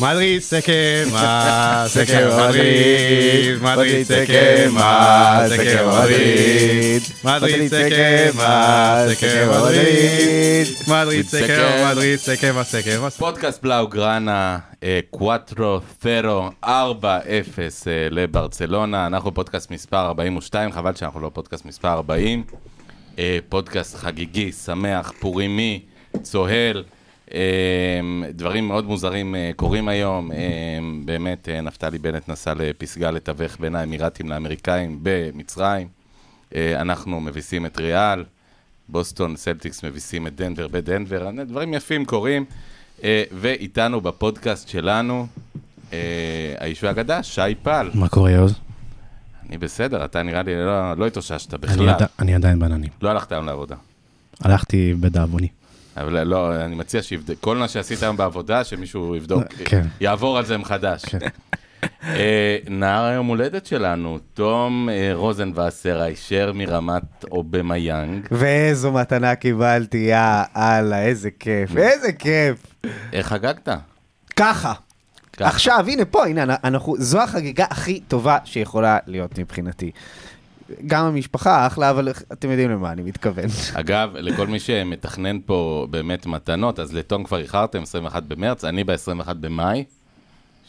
מדריד se quema, se quema מדריד, מדריד. se quema, se quema מדריד, מדריד. se quema, se quema מדריד, מדריד. se quema, מדריד se quema, se quema. פודקאסט בלאו גראנה, אה, קוואטרו, פרו, 4-0 אה, לברצלונה, אנחנו פודקאסט מספר 42, חבל שאנחנו לא פודקאסט מספר 40. אה, פודקאסט חגיגי, שמח, פורימי, צוהל, דברים מאוד מוזרים אה, קורים היום. אה, באמת, אה, נפתלי בנט נסע לפסגה לתווך בין האמירתים לאמריקאים במצרים. אה, אנחנו מביסים את ריאל. בוסטון סלטיקס מביסים את דנבר בדנבר, דברים יפים קורים. ואיתנו בפודקאסט שלנו, האיש והאגדה, שי פל. מה קורה יוז? אני בסדר, אתה נראה לי לא, לא התאוששת אני בכלל. עדי- אני עדיין בעננים. לא הלכת היום לעבודה. הלכתי לדאבוני. אבל לא, אני מציע שיבדק, כל מה שעשית היום בעבודה, שמישהו יבדוק, כן. יעבור על זה מחדש. אה, נער היום הולדת שלנו, תום אה, רוזנבסר, הישר מרמת אובמיאנג. ואיזו מתנה קיבלתי, יא אללה, איזה כיף, איזה כיף. איך חגגת? ככה. ככה. עכשיו, הנה פה, הנה, אנחנו, זו החגיגה הכי טובה שיכולה להיות מבחינתי. גם המשפחה אחלה, אבל אתם יודעים למה אני מתכוון. אגב, לכל מי שמתכנן פה באמת מתנות, אז לתום כבר איחרתם, 21 במרץ, אני ב-21 במאי,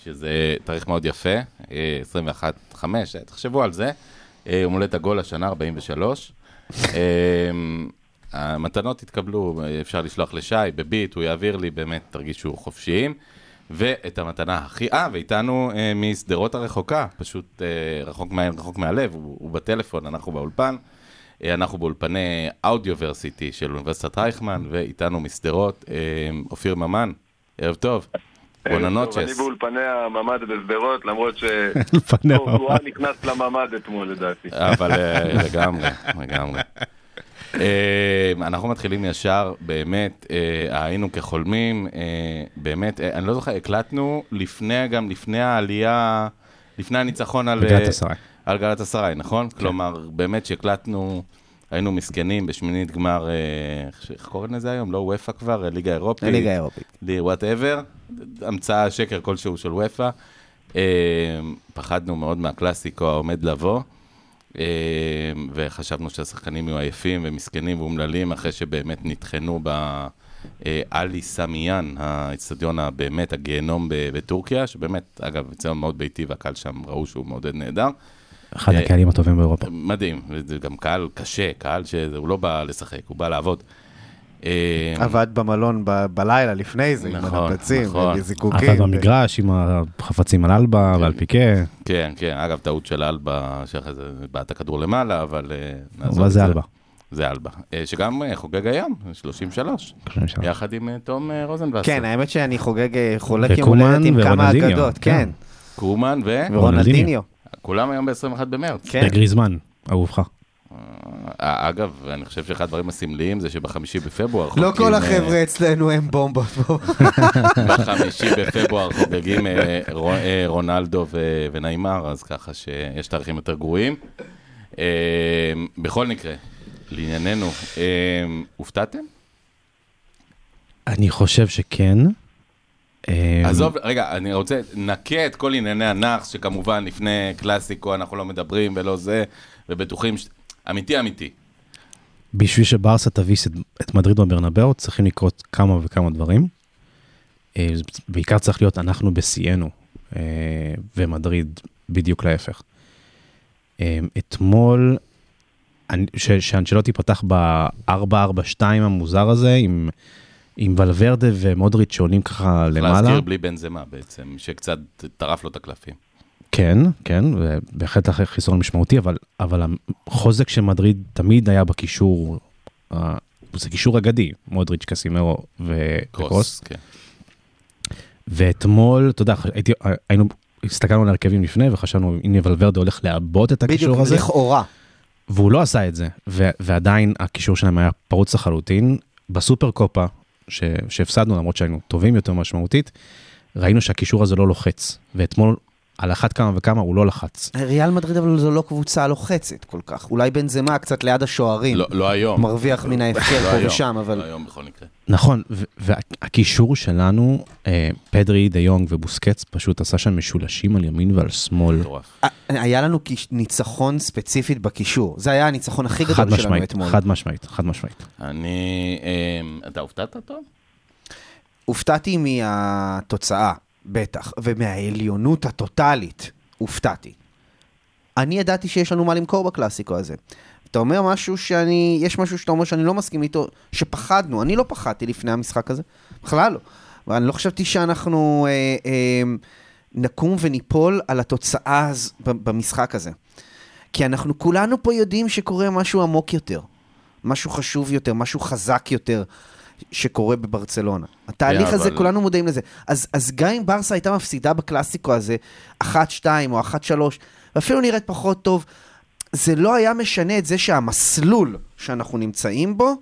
שזה תאריך מאוד יפה, אה, 21-5, תחשבו על זה. אה, יום הולדת עגול השנה, 43. אה, המתנות התקבלו, אה, אפשר לשלוח לשי, בביט, הוא יעביר לי, באמת תרגישו חופשיים. ואת המתנה הכי... אה, ואיתנו אה, משדרות הרחוקה, פשוט אה, רחוק, מה, רחוק מהלב, הוא, הוא בטלפון, אנחנו באולפן. אה, אנחנו באולפני אודיוורסיטי של אוניברסיטת רייכמן, ואיתנו משדרות, אה, אופיר ממן, ערב טוב. בונה טוב, אני נוצ'ס. באולפני הממ"ד בשדרות, למרות לפני שהוא נכנס לממ"ד אתמול לדעתי. אבל אה, לגמרי, לגמרי. אה, אנחנו מתחילים ישר, באמת, אה, היינו כחולמים, אה, באמת, אני לא זוכר, הקלטנו לפני, גם לפני העלייה, לפני הניצחון על... בגלת אסריי. על גלת אסריי, נכון? כלומר, באמת שהקלטנו, היינו מסכנים בשמינית גמר, איך- קוראים לזה היום? לא אופ"א כבר, ליגה אירופית. הליגה האירופית. Whatever, המצאה שקר כלשהו של אופ"א. פחדנו מאוד מהקלאסיקו העומד לבוא, וחשבנו שהשחקנים יהיו עייפים ומסכנים ואומללים, אחרי שבאמת נטחנו באלי סאמי ין, האצטדיון הבאמת, הגיהנום בטורקיה, שבאמת, אגב, אצלנו מאוד ביתי, והקהל שם ראו שהוא מעודד נהדר. אחד אה, הקהלים הטובים באירופה. מדהים, זה גם קהל קשה, קהל שהוא לא בא לשחק, הוא בא לעבוד. אה, עבד במלון ב- בלילה לפני זה, עם נכון, הנפצים, נכון. וזיקוקים. עבד ו- במגרש עם החפצים על אלבה ועל פיקה, כן, כן, אגב, טעות של אלבה, שאחרי זה בעט הכדור למעלה, אבל... אה, אבל זה אלבה. זה אלבה. אה, שגם חוגג היום, 33, יחד עם תום רוזנבסר. כן, האמת שאני חוגג, חולק יום הולדת עם כמה אגדות, כן. כן. קומן ו... ורונלדיניו, כולם היום ב-21 במרץ. כן. וגריזמן, אהובך. אה, אגב, אני חושב שאחד הדברים הסמליים זה שבחמישי בפברואר לא חוגגים, כל אה, החבר'ה אצלנו הם בומבות פה. בחמישי בפברואר חוגגים אה, רו- רונלדו ו- וניימר, אז ככה שיש תאריכים יותר גרועים. בכל מקרה, לענייננו, הופתעתם? אני חושב שכן. עזוב, רגע, אני רוצה, נקה את כל ענייני הנאחס, שכמובן לפני קלאסיקו אנחנו לא מדברים ולא זה, ובטוחים, ש... אמיתי אמיתי. בשביל שברסה תביס את, את מדריד בברנבאו צריכים לקרות כמה וכמה דברים. אה, בעיקר צריך להיות אנחנו בשיאנו, אה, ומדריד בדיוק להפך. אה, אתמול, אני- ש- שאנצ'לוטי פתח ב-4-4-2 המוזר הזה, עם, עם ולוורדה ומודריץ' שעולים ככה למעלה. להזכיר בלי בן זמה בעצם, שקצת טרף לו את הקלפים. כן, כן, ובהחלט אחרי חיסרון משמעותי, אבל, אבל החוזק של מדריד תמיד היה בקישור, זה קישור אגדי, מודריץ', קסימרו וקרוס. קרוס, כן. ואתמול, אתה יודע, הייתי, היינו, הסתכלנו על הרכבים לפני וחשבנו, הנה ולוורדה הולך לעבות את הקישור בדיוק, הזה, לכאורה. והוא לא עשה את זה, ו- ועדיין הקישור שלהם היה פרוץ לחלוטין. בסופר קופה, ש- שהפסדנו למרות שהיינו טובים יותר משמעותית, ראינו שהקישור הזה לא לוחץ, ואתמול על אחת כמה וכמה הוא לא לחץ. ריאל מדריד אבל זו לא קבוצה לוחצת כל כך. אולי בנזמה קצת ליד השוערים. לא- לא היום. מרוויח מן ההפקר לא פה היום, ושם, אבל... לא היום בכל מקרה. נכון, והקישור שלנו, אה, פדרי, דה יונג ובוסקץ, פשוט עשה שם משולשים על ימין ועל שמאל. אה, היה לנו ניצחון ספציפית בקישור. זה היה הניצחון הכי גדול שלנו משמעית, אתמול. חד משמעית, חד משמעית. אני... אה, אתה הופתעת טוב? הופתעתי מהתוצאה, בטח, ומהעליונות הטוטאלית, הופתעתי. אני ידעתי שיש לנו מה למכור בקלאסיקו הזה. אתה אומר משהו שאני, יש משהו שאתה אומר שאני לא מסכים איתו, שפחדנו, אני לא פחדתי לפני המשחק הזה, בכלל לא. ואני לא חשבתי שאנחנו אה, אה, נקום וניפול על התוצאה הז, במשחק הזה. כי אנחנו כולנו פה יודעים שקורה משהו עמוק יותר, משהו חשוב יותר, משהו חזק יותר שקורה בברצלונה. התהליך כן, הזה, אבל- כולנו מודעים לזה. אז, אז גם אם ברסה הייתה מפסידה בקלאסיקו הזה, 1-2 או 1-3, ואפילו נראית פחות טוב, זה לא היה משנה את זה שהמסלול שאנחנו נמצאים בו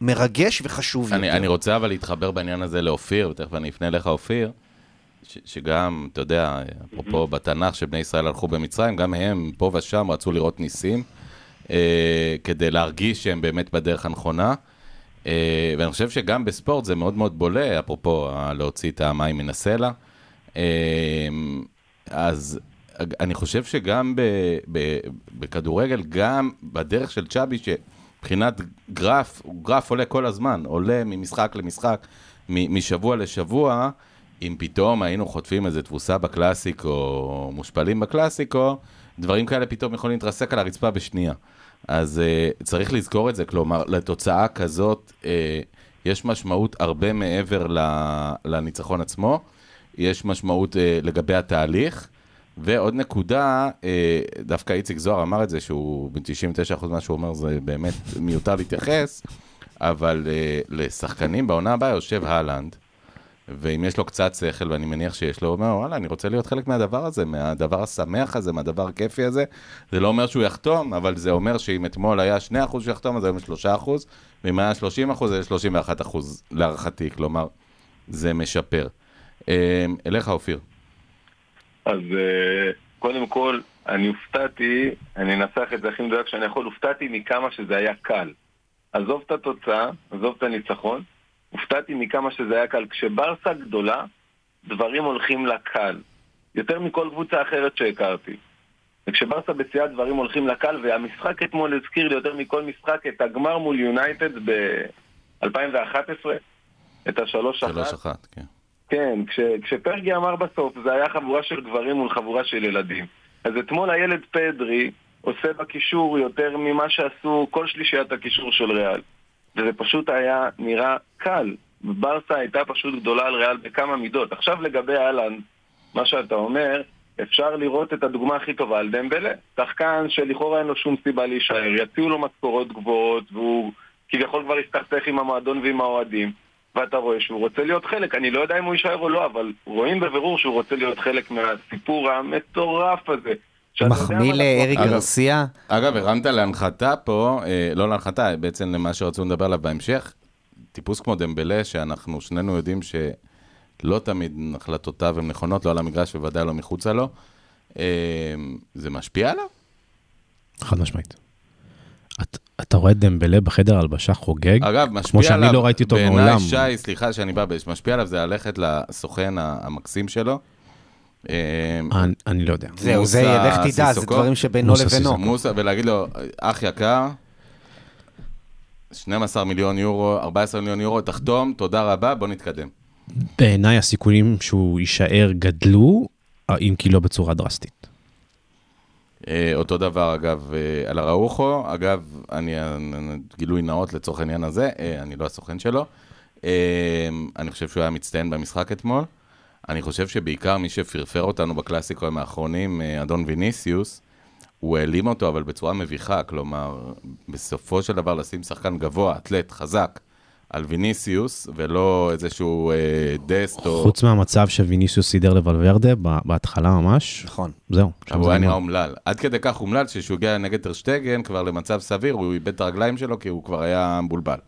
מרגש וחשוב אני, יותר. אני רוצה אבל להתחבר בעניין הזה לאופיר, ותכף אני אפנה אליך אופיר, ש, שגם, אתה יודע, אפרופו בתנ"ך שבני ישראל הלכו במצרים, גם הם פה ושם רצו לראות ניסים, אה, כדי להרגיש שהם באמת בדרך הנכונה. אה, ואני חושב שגם בספורט זה מאוד מאוד בולה, אפרופו להוציא את המים מן הסלע. אה, אז אני חושב שגם בכדורגל, גם בדרך של צ'אבי, שמבחינת גרף, גרף עולה כל הזמן, עולה ממשחק למשחק, משבוע לשבוע, אם פתאום היינו חוטפים איזה תבוסה בקלאסיקו, מושפלים בקלאסיקו, דברים כאלה פתאום יכולים להתרסק על הרצפה בשנייה. אז uh, צריך לזכור את זה, כלומר, לתוצאה כזאת uh, יש משמעות הרבה מעבר לניצחון עצמו, יש משמעות uh, לגבי התהליך, ועוד נקודה, uh, דווקא איציק זוהר אמר את זה, שהוא ב-99% ממה שהוא אומר זה באמת מיותר להתייחס, אבל uh, לשחקנים בעונה הבאה יושב הלנד, ואם יש לו קצת שכל, ואני מניח שיש לו, הוא אומר, וואלה, אני רוצה להיות חלק מהדבר הזה, מהדבר השמח הזה, מהדבר הכיפי הזה. זה לא אומר שהוא יחתום, אבל זה אומר שאם אתמול היה 2% שיחתום, אז היום יש 3%, ואם היה 30%, אז יש 31% להערכתי, כלומר, זה משפר. אה, אליך, אופיר. אז אה, קודם כל, אני הופתעתי, אני אנסח את זה הכי מדויק שאני יכול, הופתעתי מכמה שזה היה קל. עזוב את התוצאה, עזוב את הניצחון, הופתעתי מכמה שזה היה קל. כשברסה גדולה, דברים הולכים לה קל. יותר מכל קבוצה אחרת שהכרתי. וכשברסה בשיאה דברים הולכים לה קל, והמשחק אתמול הזכיר לי יותר מכל משחק את הגמר מול יונייטד ב-2011, את השלוש אחת. 3-1, כן. כן, כש, כשפרגי אמר בסוף, זה היה חבורה של גברים מול חבורה של ילדים. אז אתמול הילד פדרי עושה בקישור יותר ממה שעשו כל שלישיית הקישור של ריאל. וזה פשוט היה נראה קל. ברסה הייתה פשוט גדולה על ריאל בכמה מידות. עכשיו לגבי אהלן, מה שאתה אומר, אפשר לראות את הדוגמה הכי טובה על דמבלה. שחקן שלכאורה אין לו שום סיבה להישאר, יציעו לו משכורות גבוהות, והוא כביכול כבר הסתכסך עם המועדון ועם האוהדים. ואתה רואה שהוא רוצה להיות חלק, אני לא יודע אם הוא יישאר או לא, אבל רואים בבירור שהוא רוצה להיות חלק מהסיפור המטורף הזה. מחמיא אגב, גרסיה. אגב, הרמת להנחתה פה, אה, לא להנחתה, בעצם למה שרצו לדבר עליו בהמשך, טיפוס כמו דמבלה, שאנחנו שנינו יודעים שלא תמיד החלטותיו הן נכונות, לא על המגרש ובוודאי לא מחוצה לו, אה, זה משפיע עליו? חד משמעית. את- אתה רואה את דמבלה בחדר הלבשה חוגג, אגב, משפיע כמו שאני עליו, לא ראיתי אותו בעיניי, מעולם. שי, סליחה שאני בא, משפיע עליו זה ללכת לסוכן המקסים שלו. אה, אני- לא יודע. זהו, זה, מוסא לך תדע, זה? דברים שבינו מוסא לבינו. מוסא, ולהגיד לו, אח יקר, 12 מיליון יורו, 14 מיליון יורו, תחתום, תודה רבה, בוא נתקדם. בעיניי הסיכויים שהוא יישאר גדלו, אם כי לא בצורה דרסטית. אה, אותו דבר, אגב, אה, על הראוכו, אגב, אני, אה, גילוי נאות לצורך העניין הזה, אה, אני לא הסוכן שלו. אה, אני חושב שהוא היה מצטיין במשחק אתמול. אני חושב שבעיקר מי שפרפר אותנו בקלאסיקוים האחרונים, אה, אדון ויניסיוס, הוא העלים אותו, אבל בצורה מביכה, כלומר, בסופו של דבר לשים שחקן גבוה, אתלט, חזק, על ויניסיוס, ולא איזשהו אה, דסט או... חוץ מהמצב שוויניסיוס סידר לוולברדה ב- בהתחלה ממש, נכון. זהו. אבל הוא היה. נראה אומלל. עד כדי כך אומלל שכשהוא הגיע נגד טרשטגן, כבר למצב סביר, הוא איבד את הרגליים שלו כי הוא כבר היה מבולבל.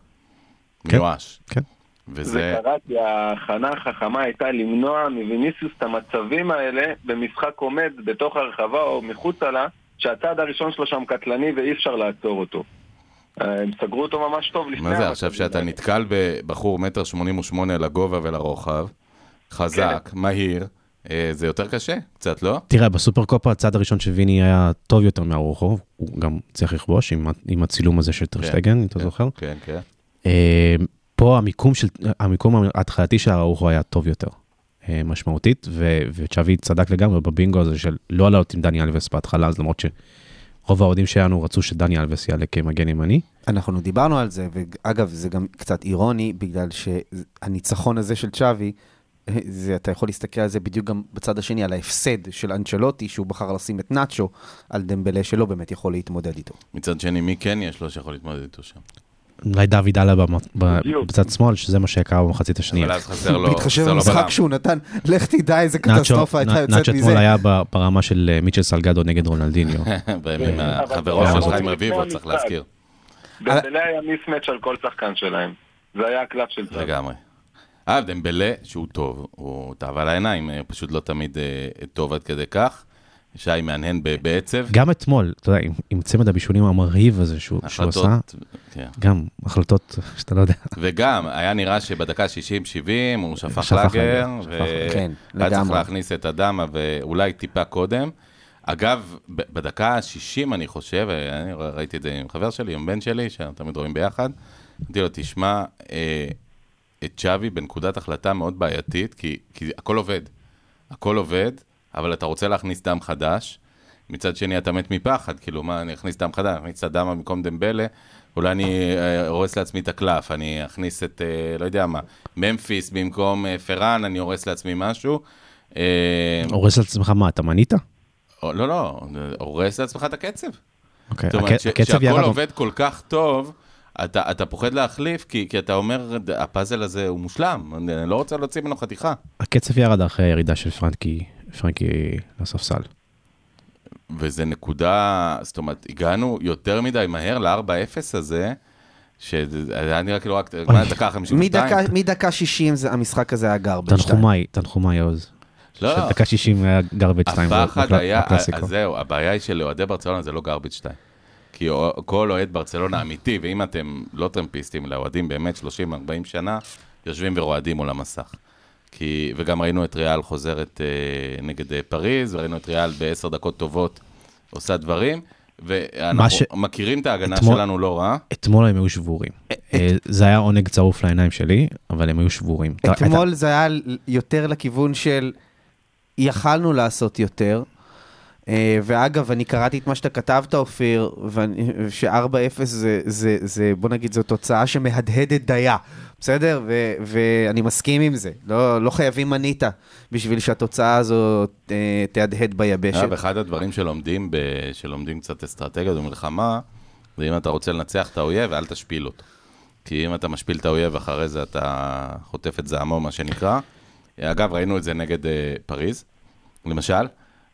כן. מיואש. כן. וזה... זה קרה כי ההכנה החכמה הייתה למנוע מוויניסיוס את המצבים האלה במשחק עומד בתוך הרחבה או מחוצה לה, שהצעד הראשון שלו שם קטלני ואי אפשר לעצור אותו. אה, הם סגרו אותו ממש טוב לפני מה זה עכשיו שאתה. נתקל בבחור מטר שמונים ושמונה לגובה ולרוחב, חזק, כן. מהיר, אה, זה יותר קשה, קצת, לא? תראה, בסופר קופה הצד הראשון של ויני היה טוב יותר מהרוחו, הוא גם צריך לכבוש עם, עם הצילום הזה של טרשטגן, אם אתה כן, זוכר. כן, כן. פה המיקום של, המיקום ההתחלתי של אראוחו היה טוב יותר, אה, משמעותית, ו, וצ'אבי צדק לגמרי בבינגו הזה של לא לעלות עם דני אלווס בהתחלה, אז למרות שרוב האוהדים שלנו רצו שדני אלווס יעלה כמגן ימני. אנחנו דיברנו על זה, ואגב, זה גם קצת אירוני, בגלל שהניצחון הזה של צ'אבי, זה, אתה יכול להסתכל על זה בדיוק גם בצד השני, על ההפסד של אנצ'לוטי, שהוא בחר לשים את נאצ'ו על דמבלה שלא באמת יכול להתמודד איתו. מצד שני, מי כן יש לו שיכול להתמודד איתו שם? אולי דוד עלה. בצד שמאל, שזה מה שקרה במחצית השנייה. אבל אז חסר לו, בהתחשב במשחק. שהוא נתן, לך תדע איזה קטסטרופה הייתה יוצאת נאצ'ו אתמול מזה. היה ב- ברמה של אה, מיטשל סלגדו נגד רונלדיניו. בימים אבל החברו של חיים רביבו. צריך להזכיר. דמבלה היה מיסמץ' על כל שחקן שלהם. זה היה הקלף של צד. לגמרי. אה, דמבלה, שהוא טוב, הוא תאווה לעיניים, אה, פשוט לא תמיד אה, טוב עד כדי כך. שי מהנהן בעצב. גם אתמול, אתה יודע, עם- עם צמד הבישולים המרהיב הזה שהוא שהוא עשה, כן. גם החלטות שאתה לא יודע. וגם, היה נראה שבדקה 60-70 הוא שפך שפך לאגר, לאגר, כן, והיה צריך. להכניס את אדמה ואולי טיפה קודם. אגב, בדקה ה-60 אני חושב, אני ראיתי את זה עם חבר שלי, עם בן שלי, שאנחנו תמיד רואים ביחד, אמרתי לו, תשמע, אה, את צ'אבי בנקודת החלטה מאוד בעייתית, כי, כי הכל עובד. הכל עובד, אבל אתה רוצה להכניס דם חדש. מצד שני, אתה מת מפחד, כאילו, מה, אני אכניס דם חדש, אני אכניס את הדמה במקום דמבלה, אולי אני אה, הורס לעצמי את הקלף, אני אכניס את, אה, לא יודע מה, ממפיס במקום אה, פראן, אני הורס לעצמי משהו. הורס לעצמך מה, אתה מנית? לא, לא, הורס לעצמך את הקצב. אוקיי, זאת אומרת, הק- ש- הקצב ירד. עובד כל כך טוב, אתה, אתה פוחד להחליף, כי, כי אתה אומר, הפאזל הזה הוא מושלם, אני לא רוצה להוציא ממנו חתיכה. הקצב ירד אחרי הירידה של פרנקי, פרנקי לספסל. וזה נקודה, זאת אומרת, הגענו יותר מדי מהר ל-4-0 הזה, שזה נראה כאילו רק, מה היה דקה 52? מדקה- מדקה 60 זה- המשחק הזה היה גרבג' תנחומיי, תנחומיי עוז. לא, דקה 60 היה גרבג' 2 הפחד היה. אז זהו, הבעיה היא שלאוהדי ברצלונה זה לא גרביץ' 2. כי כל אוהד ברצלונה אמיתי, ואם אתם לא טרמפיסטים, אלא אוהדים באמת 30-40 שנה, יושבים ורועדים מול המסך. כי, וגם ראינו את ריאל חוזרת אה, נגד אה, פריז, וראינו את ריאל בעשר דקות טובות עושה דברים, ואנחנו ש- מכירים את ההגנה אתמול- שלנו לא רע. אתמול הם היו שבורים. אה, זה היה עונג צרוף לעיניים שלי, אבל הם היו שבורים. אתמול זה היה יותר לכיוון של יכלנו לעשות יותר. אה, ואגב, אני קראתי את מה שאתה כתבת, אופיר, ואני- ש-4-0 זה, זה, זה, בוא נגיד, זו תוצאה שמהדהדת דייה, בסדר? ו, ואני מסכים עם זה. לא, לא חייבים מניטה בשביל שהתוצאה הזאת אה, תהדהד ביבשת. אחד הדברים שלומדים, ב... שלומדים קצת אסטרטגיה במלחמה, זה אם אתה רוצה לנצח את האויב, אל תשפיל אותו. כי אם אתה משפיל את האויב, אחרי זה אתה חוטף את זעמו, מה שנקרא. אגב, ראינו את זה נגד אה, פריז, למשל.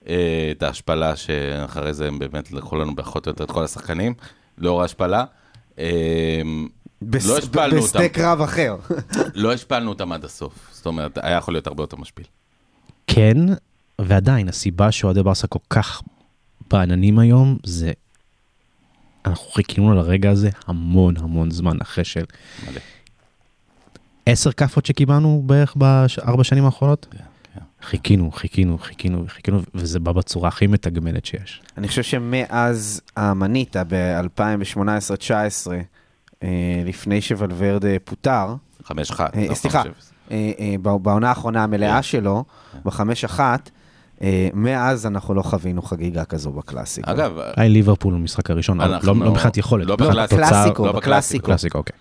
אה, את ההשפלה שאחרי זה הם באמת לקחו לנו פחות או יותר את כל השחקנים, לאור ההשפלה. אה, בס- לא השפלנו אותם. בשדה קרב אחר. לא השפלנו אותם עד הסוף. זאת אומרת, היה יכול להיות הרבה יותר משפיל. כן, ועדיין, הסיבה שאוהדי ברסה כל כך בעננים היום, זה... אנחנו חיכינו לרגע הזה המון המון זמן אחרי של מלא. עשר כאפות שקיבלנו בערך בארבע שנים האחרונות. כן, כן. חיכינו, חיכינו, חיכינו, חיכינו, וזה בא בצורה הכי מתגמלת שיש. אני חושב שמאז המניטה ב-2018-2019, אה, לפני שוולברדה פוטר, חמש אחת. אה, לא סליחה. אה, אה, בע- בעונה האחרונה המלאה כן. שלו, בחמש אחת, אה, מאז אנחנו לא חווינו חגיגה כזו בקלאסיקו. אגב, היה ליברפול במשחק הראשון, לא לא מבחינת יכולת. לא בקלאסיקו, בקלאסיקו, לא בקלאסיקו. בקלאסיקו, אוקיי.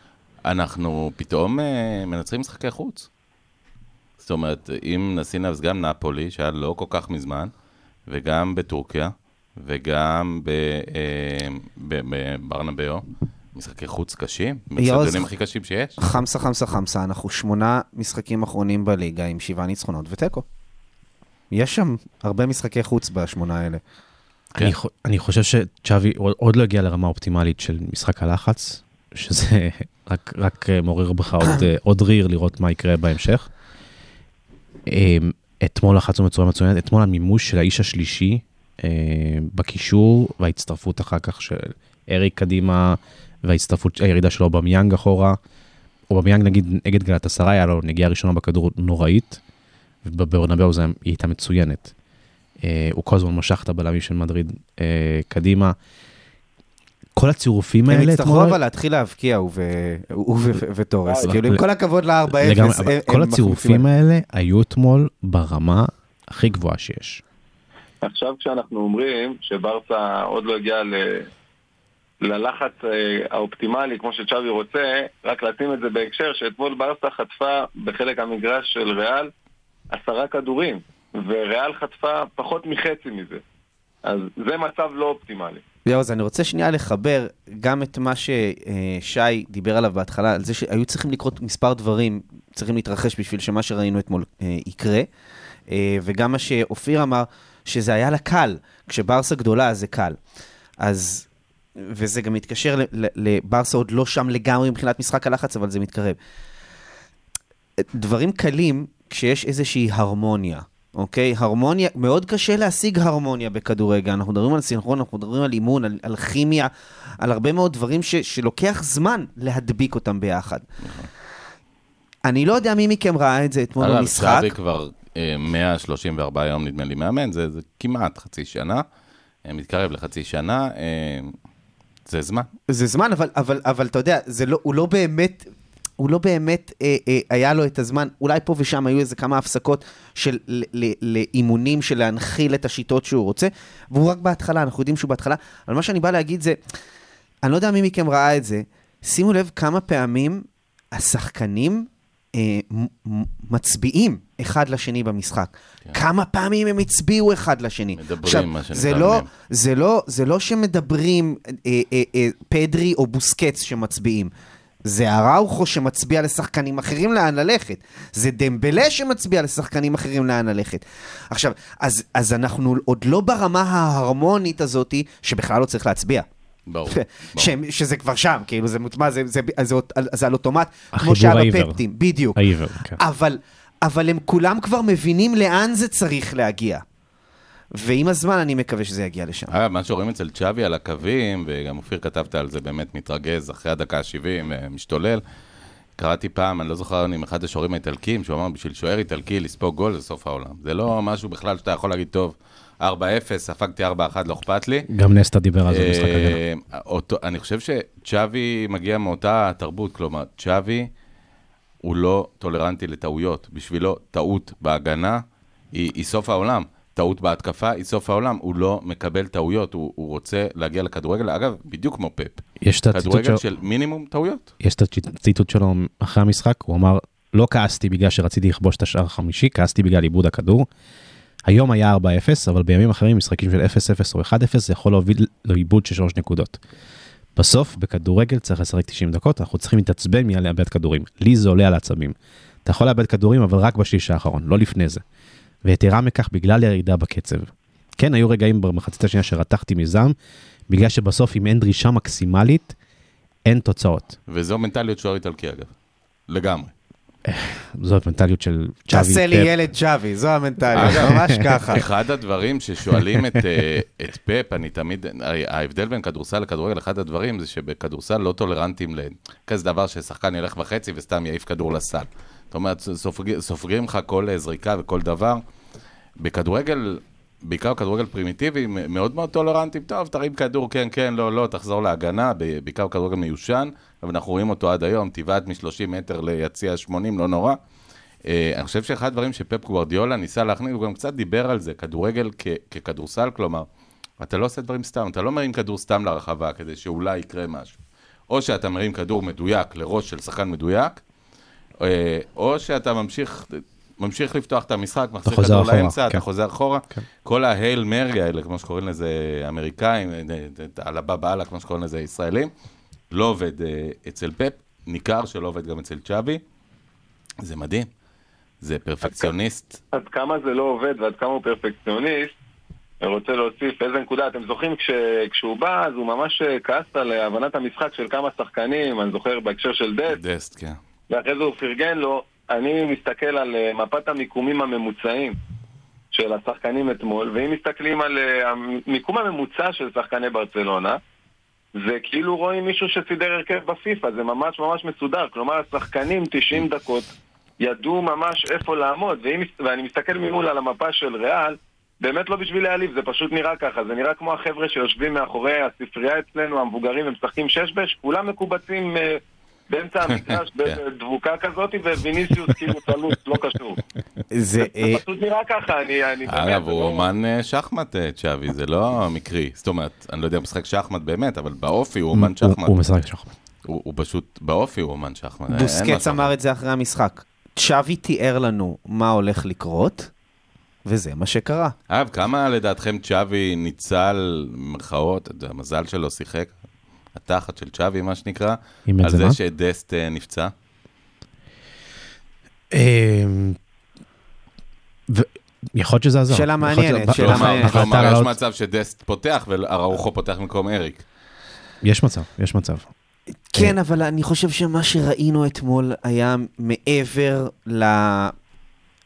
אנחנו פתאום אה, מנצחים משחקי חוץ. זאת אומרת, אם נשים לב, אז גם נפולי, שהיה לא כל כך מזמן, וגם בטורקיה, וגם ב- אה, ב- בברנבאו, משחקי חוץ קשים, מהאצטדיונים הכי קשים שיש. חמסה, חמסה, חמסה, אנחנו שמונה משחקים אחרונים בליגה עם שבעה ניצחונות ותיקו. יש שם הרבה משחקי חוץ בשמונה האלה. כן. אני אני חושב שצ'אבי עוד לא הגיע לרמה אופטימלית של משחק הלחץ שזה רק, רק אה, מעורר בך עוד, אה, עוד ריר לראות מה יקרה בהמשך. אה, אתמול לחצנו בצורה מצוינת, אתמול המימוש של האיש השלישי אה, בקישור וההצטרפות אחר כך של אריק קדימה וההצטרפות, הירידה שלו במיאנג אחורה. אובמיאנג נגיד נגד גלת עשרה היה לו נגיעה ראשונה בכדור נוראית, ובברנבאו זה היא הייתה מצוינת. אה, הוא כל הזמן משך את הבלמים של מדריד אה, קדימה. כל הצירופים הם האלה יצטרכו אבל להתחיל להבקיע, הוא ו- הוא ו- ותורס. אה, כאילו, עם כל הכבוד ל-4-0, לגמרי, הם- הם כל הצירופים האלה היו אתמול ברמה הכי גבוהה שיש. עכשיו כשאנחנו אומרים שברסה עוד לא הגיעה ל... ללחץ אה, האופטימלי כמו שצ'אבי רוצה, רק לשים את זה בהקשר שאתמול ברסה חטפה בחלק המגרש של ריאל עשרה כדורים, וריאל חטפה פחות מחצי מזה. אז זה מצב לא אופטימלי. זהו, אז אני רוצה שנייה לחבר גם את מה ששי דיבר עליו בהתחלה, על זה שהיו צריכים לקרות מספר דברים, צריכים להתרחש בשביל שמה שראינו אתמול אה, יקרה, אה, וגם מה שאופיר אמר, שזה היה לה קל, כשברסה גדולה זה קל. אז, וזה גם מתקשר לברסה עוד לא שם לגמרי מבחינת משחק הלחץ, אבל זה מתקרב. דברים קלים כשיש איזושהי הרמוניה, אוקיי? הרמוניה, מאוד קשה להשיג הרמוניה בכדורגל. אנחנו מדברים על סינכרון, אנחנו מדברים על אימון, על, על כימיה, על הרבה מאוד דברים ש, שלוקח זמן להדביק אותם ביחד. אני לא יודע מי מכם ראה את זה אתמול אגב, במשחק. צ'אבי כבר אה, 134 יום נדמה לי מאמן, זה, זה כמעט חצי שנה, אה, מתקרב לחצי שנה, אה, זה זמן. זה זמן, אבל, אבל, אבל אתה יודע, לא, הוא לא באמת, הוא לא באמת אה, אה, היה לו את הזמן, אולי פה ושם היו איזה כמה הפסקות של ל- ל- לאימונים, של להנחיל את השיטות שהוא רוצה, והוא רק בהתחלה, אנחנו יודעים שהוא בהתחלה, אבל מה שאני בא להגיד זה, אני לא יודע מי מכם ראה את זה, שימו לב כמה פעמים השחקנים אה, מצביעים אחד לשני במשחק. כן. כמה פעמים הם הצביעו אחד לשני. מדברים, עכשיו, מה שנקרא, זה לא. זה לא, זה לא שמדברים אה, אה, אה, פדרי או בוסקץ שמצביעים. זה אראוכו שמצביע לשחקנים אחרים לאן ללכת. זה דמבלה שמצביע לשחקנים אחרים לאן ללכת. עכשיו, אז, אז אנחנו עוד לא ברמה ההרמונית הזאתי, שבכלל לא צריך להצביע. ברור. ש, ברור. שזה כבר שם, כאילו זה מוטמע, זה, זה, זה, זה, זה על אוטומט, כמו שהיה. בפפטים, בדיוק. העיוור, כן. אבל, אבל הם כולם כבר מבינים לאן זה צריך להגיע. ועם הזמן אני מקווה שזה יגיע לשם. אגב, מה שרואים אצל צ'אבי על הקווים, וגם אופיר כתבת על זה, באמת מתרגז אחרי הדקה ה-70, משתולל. קראתי פעם, אני לא זוכר אם אחד השוערים האיטלקים, שהוא אמר, בשביל שוער איטלקי לספוג גול זה סוף העולם. זה לא משהו בכלל שאתה יכול להגיד, טוב, 4-0, ספגתי 4-1, לא אכפת לי. גם נסטה דיבר על זה במשחק הגנה. אה, אותו, אני חושב שצ'אבי מגיע מאותה תרבות, כלומר, צ'אבי הוא לא טולרנטי לטעויות. בשבילו, טעות בהגנה היא, היא סוף העולם. טעות בהתקפה היא סוף העולם. הוא לא מקבל טעויות, הוא, הוא רוצה להגיע לכדורגל, אגב, בדיוק כמו פפ. יש את הציטוט כדורגל שלו- של מינימום טעויות. יש את הציטוט שלו אחרי המשחק, הוא אמר, לא כעסתי בגלל שרציתי לכבוש את השער החמישי, כעסתי בגלל איבוד הכדור. היום היה 4-0, אבל בימים אחרים, משחקים של 0-0 או 1-0, זה יכול להוביל לאיבוד של 3 נקודות. בסוף, בכדורגל צריך לשחק 90 דקות, אנחנו צריכים להתעצבן מיד לאבד כדורים. לי זה עולה על העצבים. אתה יכול לאבד כדורים, אבל רק בשליש האחרון, לא לפני זה. ויתרה מכך, בגלל ירידה בקצב. כן, היו רגעים במחצית השנייה שרתחתי מזעם, בגלל שבסוף, אם אין דרישה מקסימלית, אין תוצאות. וזו מנטליות שוער איטלקי, אגב. לגמרי. זאת מנטליות של צ'אבי. תעשה לי. ילד צ'אבי, זו המנטליות, אגב, ממש ככה. אחד הדברים ששואלים את, אה, את פפ, אני תמיד, ההבדל בין כדורסל לכדורגל, אחד הדברים זה שבכדורסל לא טולרנטים לכזה דבר ששחקן ילך בחצי וסתם יעיף כדור לסל. זאת אומרת, סופג, סופגים לך כל אה, זריקה וכל דבר. בכדורגל, בעיקר כדורגל פרימיטיבי, מאוד מאוד טולרנטים, טוב, תרים כדור, כן, כן, לא, לא, תחזור להגנה, בעיקר כדורגל מיושן, אבל אנחנו רואים אותו עד היום, תבעט מ-30 מטר ליציע 80, לא נורא. אה, אני חושב שאחד הדברים שפפ גוורדיולה ניסה להכניס, הוא גם קצת דיבר על זה, כדורגל ככדורסל, כלומר, אתה לא עושה דברים סתם, אתה לא מרים כדור סתם לרחבה כדי שאולי יקרה משהו. או שאתה מרים כדור מדויק לראש של שחקן מדויק, אה, או שאתה ממשיך, ממשיך לפתוח את המשחק, מחזיר כדור לאמצע, כן. אתה חוזר אחורה. כל ההייל מרי האלה, כמו שקוראים לזה אמריקאים, אה, אה, על הבא באללה, כמו שקוראים לזה ישראלים, לא עובד אה, אצל פפ, ניכר שלא עובד גם אצל צ'אבי. זה מדהים. זה פרפקציוניסט. עד כמה זה לא עובד ועד כמה הוא פרפקציוניסט, אני רוצה להוסיף איזה נקודה, אתם זוכרים כש, כשהוא בא, אז הוא ממש אה, כעס על אה, הבנת המשחק של כמה שחקנים, אני זוכר בהקשר של דסט, דסט, כן. ואחרי זה הוא פרגן לו, אני מסתכל על אה, מפת המיקומים הממוצעים של השחקנים אתמול, ואם מסתכלים על אה, המיקום הממוצע של שחקני ברצלונה, זה כאילו רואים מישהו שסידר הרכב בפיפא, זה ממש ממש מסודר. כלומר, השחקנים 90 דקות ידעו ממש איפה לעמוד, ואם, ואני מסתכל ממול על המפה של ריאל, באמת לא בשביל להעליב, זה פשוט נראה ככה, זה נראה כמו החבר'ה שיושבים מאחורי הספרייה אצלנו, המבוגרים, הם משחקים שש בש, כולם מקובצים אה, באמצע המגרש, בדבוקה כזאת, וויניסיוס כאילו צלוץ, לא קשור. זה, אה, פשוט נראה ככה, אני... אגב, הוא לא- אומן אה, שחמט, אה, צ'אבי, זה לא מקרי. זאת אומרת, אני לא יודע אם הוא משחק שחמט באמת, אבל באופי הוא אומן שחמט. הוא משחק שחמט. הוא פשוט, באופי הוא אומן שחמט. בוסקץ. אמר את זה אחרי המשחק. צ'אבי תיאר לנו מה הולך לקרות, וזה מה שקרה. אגב, כמה לדעתכם צ'אבי ניצל, במרכאות, המזל שלו שיחק, התחת של צ'אבי, מה שנקרא, עם על זה מה? שדסט אה, נפצע? אמ, ו- יכול להיות שזה עזר. שאלה מעניינת, שאלה מעניינת. כלומר, יש מצב שדסט פותח ואראוחו פותח במקום אריק. יש מצב, יש מצב. כן, אבל אני חושב שמה שראינו אתמול היה מעבר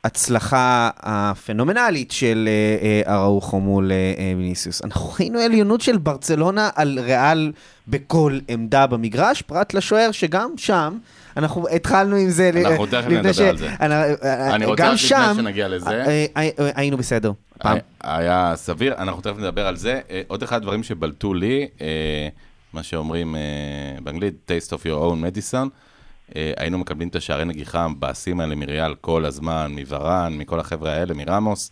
להצלחה הפנומנלית של אה, אה, אראוחו מול אה, ויניסיוס. אנחנו ראינו עליונות של ברצלונה על ריאל בכל עמדה במגרש, פרט לשוער שגם שם, אנחנו התחלנו עם זה. אנחנו תכף נדבר ש- על זה. אני רוצה רק לפני שנגיע לזה. היינו בסדר. היה סביר, אנחנו תכף נדבר על זה. עוד אחד הדברים שבלטו לי, מה שאומרים באנגלית, taste of your own medicine. אה, היינו מקבלים את השערי נגיחה המבאסים האלה מריאל כל הזמן, מוורן, מכל החבר'ה האלה, מרמוס.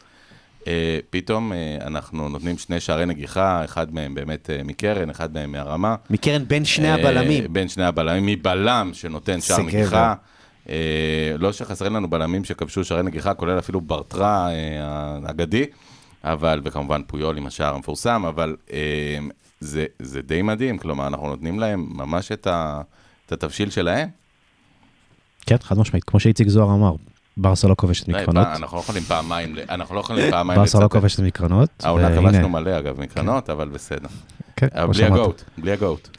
אה, פתאום אה, אנחנו נותנים שני שערי נגיחה, אחד מהם באמת מקרן, אחד מהם מהרמה. מקרן בין שני הבלמים. בין שני הבלמים, מבלם שנותן שער נגיחה. לא שחסרים לנו בלמים שכבשו שערי נגיחה, כולל אפילו ברטרה האגדי, אבל, וכמובן פויול עם השער המפורסם, אבל זה, זה די מדהים, כלומר, אנחנו נותנים להם ממש את, ה, את התבשיל שלהם. כן, חד משמעית, כמו שאיציק זוהר אמר, ברסה לא כובשת די, מקרנות. פעם- אנחנו לא יכולים פעמיים, אנחנו לא יכולים פעמיים ברסה לא. כובשת מקרנות. העונה כבשנו מלא, אגב, מקרנות, אבל בסדר. כן, כמו בלי. הגוט, בלי הגוט.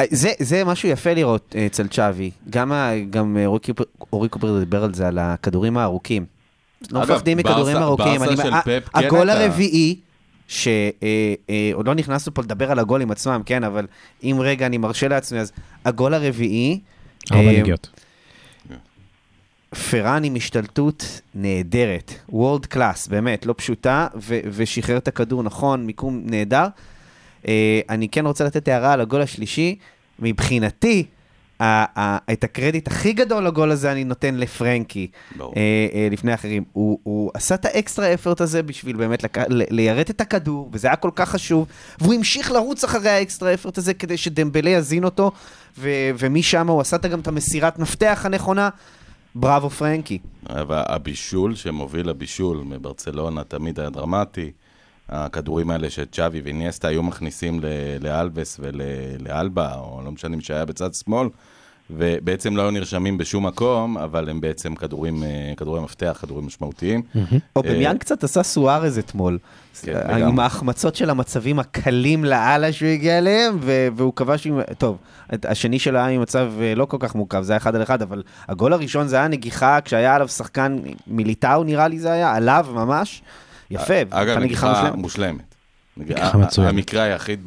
אה, זה, זה משהו יפה לראות אה, אצל צ'אבי. גם, אה, אורי קופר- דיבר על זה, על הכדורים הארוכים. לא מפחדים מכדורים ארוכים. כן הגול הרביעי, שעוד לא נכנסנו פה לדבר על הגולים עצמם, כן, אבל אם רגע אני מרשה לעצמי, אז הגול הרביעי, ארבע אה, נגיעות. פרן עם השתלטות נהדרת, world class, באמת, לא פשוטה, ו- ושחרר את הכדור נכון, מיקום נהדר. אה, אני כן רוצה לתת הערה על הגול השלישי. מבחינתי, ה- ה- את הקרדיט הכי גדול לגול הזה אני נותן לפרנקי, ברור. אה, אה, לפני אחרים. הוא, הוא עשה את ה extra effort הזה בשביל באמת לק... ל- ליירט את הכדור, וזה היה כל כך חשוב, והוא המשיך לרוץ אחרי ה extra effort הזה כדי שדמבלה יזין אותו, ו- ומשם הוא עשה גם את המסירת מפתח הנכונה. בראבו פרנקי. הבישול שמוביל לבישול מברצלונה תמיד היה דרמטי. הכדורים האלה שצ'אבי ואיניאסטה היו מכניסים לאלבס ולאלבה, או לא משנה מי שהיה בצד שמאל, ובעצם לא היו נרשמים בשום מקום, אבל הם בעצם כדורים, אה, כדורי מפתח, כדורים משמעותיים. אובמיאנג קצת עשה סוארז אתמול. כן, אה. עם ההחמצות של המצבים הקלים לאללה שהוא הגיע אליהם, והוא כבש עם... טוב, השני שלו היה ממצב אה, לא כל כך מורכב, זה היה אחד על אחד, אבל הגול הראשון זה היה נגיחה כשהיה עליו שחקן מיליטאו נראה לי זה היה, עליו ממש. יפה, אגב, הייתה נגיחה מושלמת. מושלמת. נגיחה מצוינת. המקרה היחיד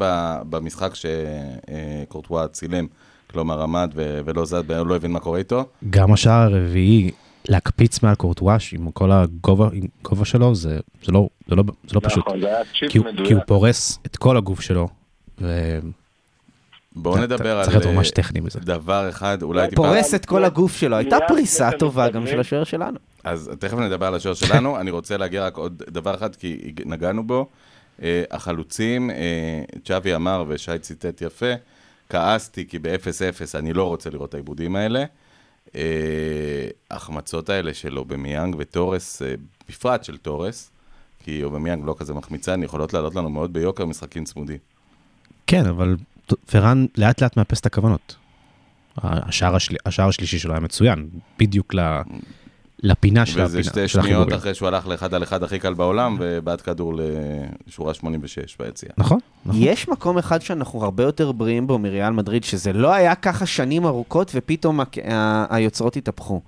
במשחק שקורטואה צילם, כלומר עמד ו- ולא זז, לא הבין מה קורה איתו. גם השער הרביעי, להקפיץ מעל קורטואש עם כל הגובה עם גובה שלו, זה זה לא זה לא- זה לא פשוט. נכון, זה היה צ'יפ כי הוא- מדויק. כי הוא פורס את כל הגוף שלו. ו- בואו נדבר על צריך להיות ממש אה, טכני בזה. דבר אחד, אולי טיפה... פורס את כל הגוף שלו, הייתה פריסה טובה גם. של השוער שלנו. אז תכף נדבר על השוער שלנו, אני רוצה להגיע רק עוד דבר אחד, כי נגענו בו. אה, החלוצים, אה, צ'אבי אמר, ושי ציטט יפה, כעסתי כי ב-0-0 אני לא רוצה לראות את האיבודים האלה. אה, ההחמצות האלה של אובמיאנג וטורס, אה, בפרט של טורס, כי אובמיאנג לא כזה מחמיצן, יכולות לעלות לנו מאוד ביוקר משחקים צמודים. כן, אבל פרן לאט לאט מאפס את הכוונות. השער השלישי שלו היה מצוין, בדיוק ל... לפינה של וזה הפינה. שתי של שניות. אחרי שהוא הלך לאחד על אחד הכי קל בעולם, ובעט כדור לשורה 86 ביציאה. נכון, נכון. יש מקום אחד שאנחנו הרבה יותר בריאים בו מריאל מדריד, שזה לא היה ככה שנים ארוכות, ופתאום היוצרות התהפכו.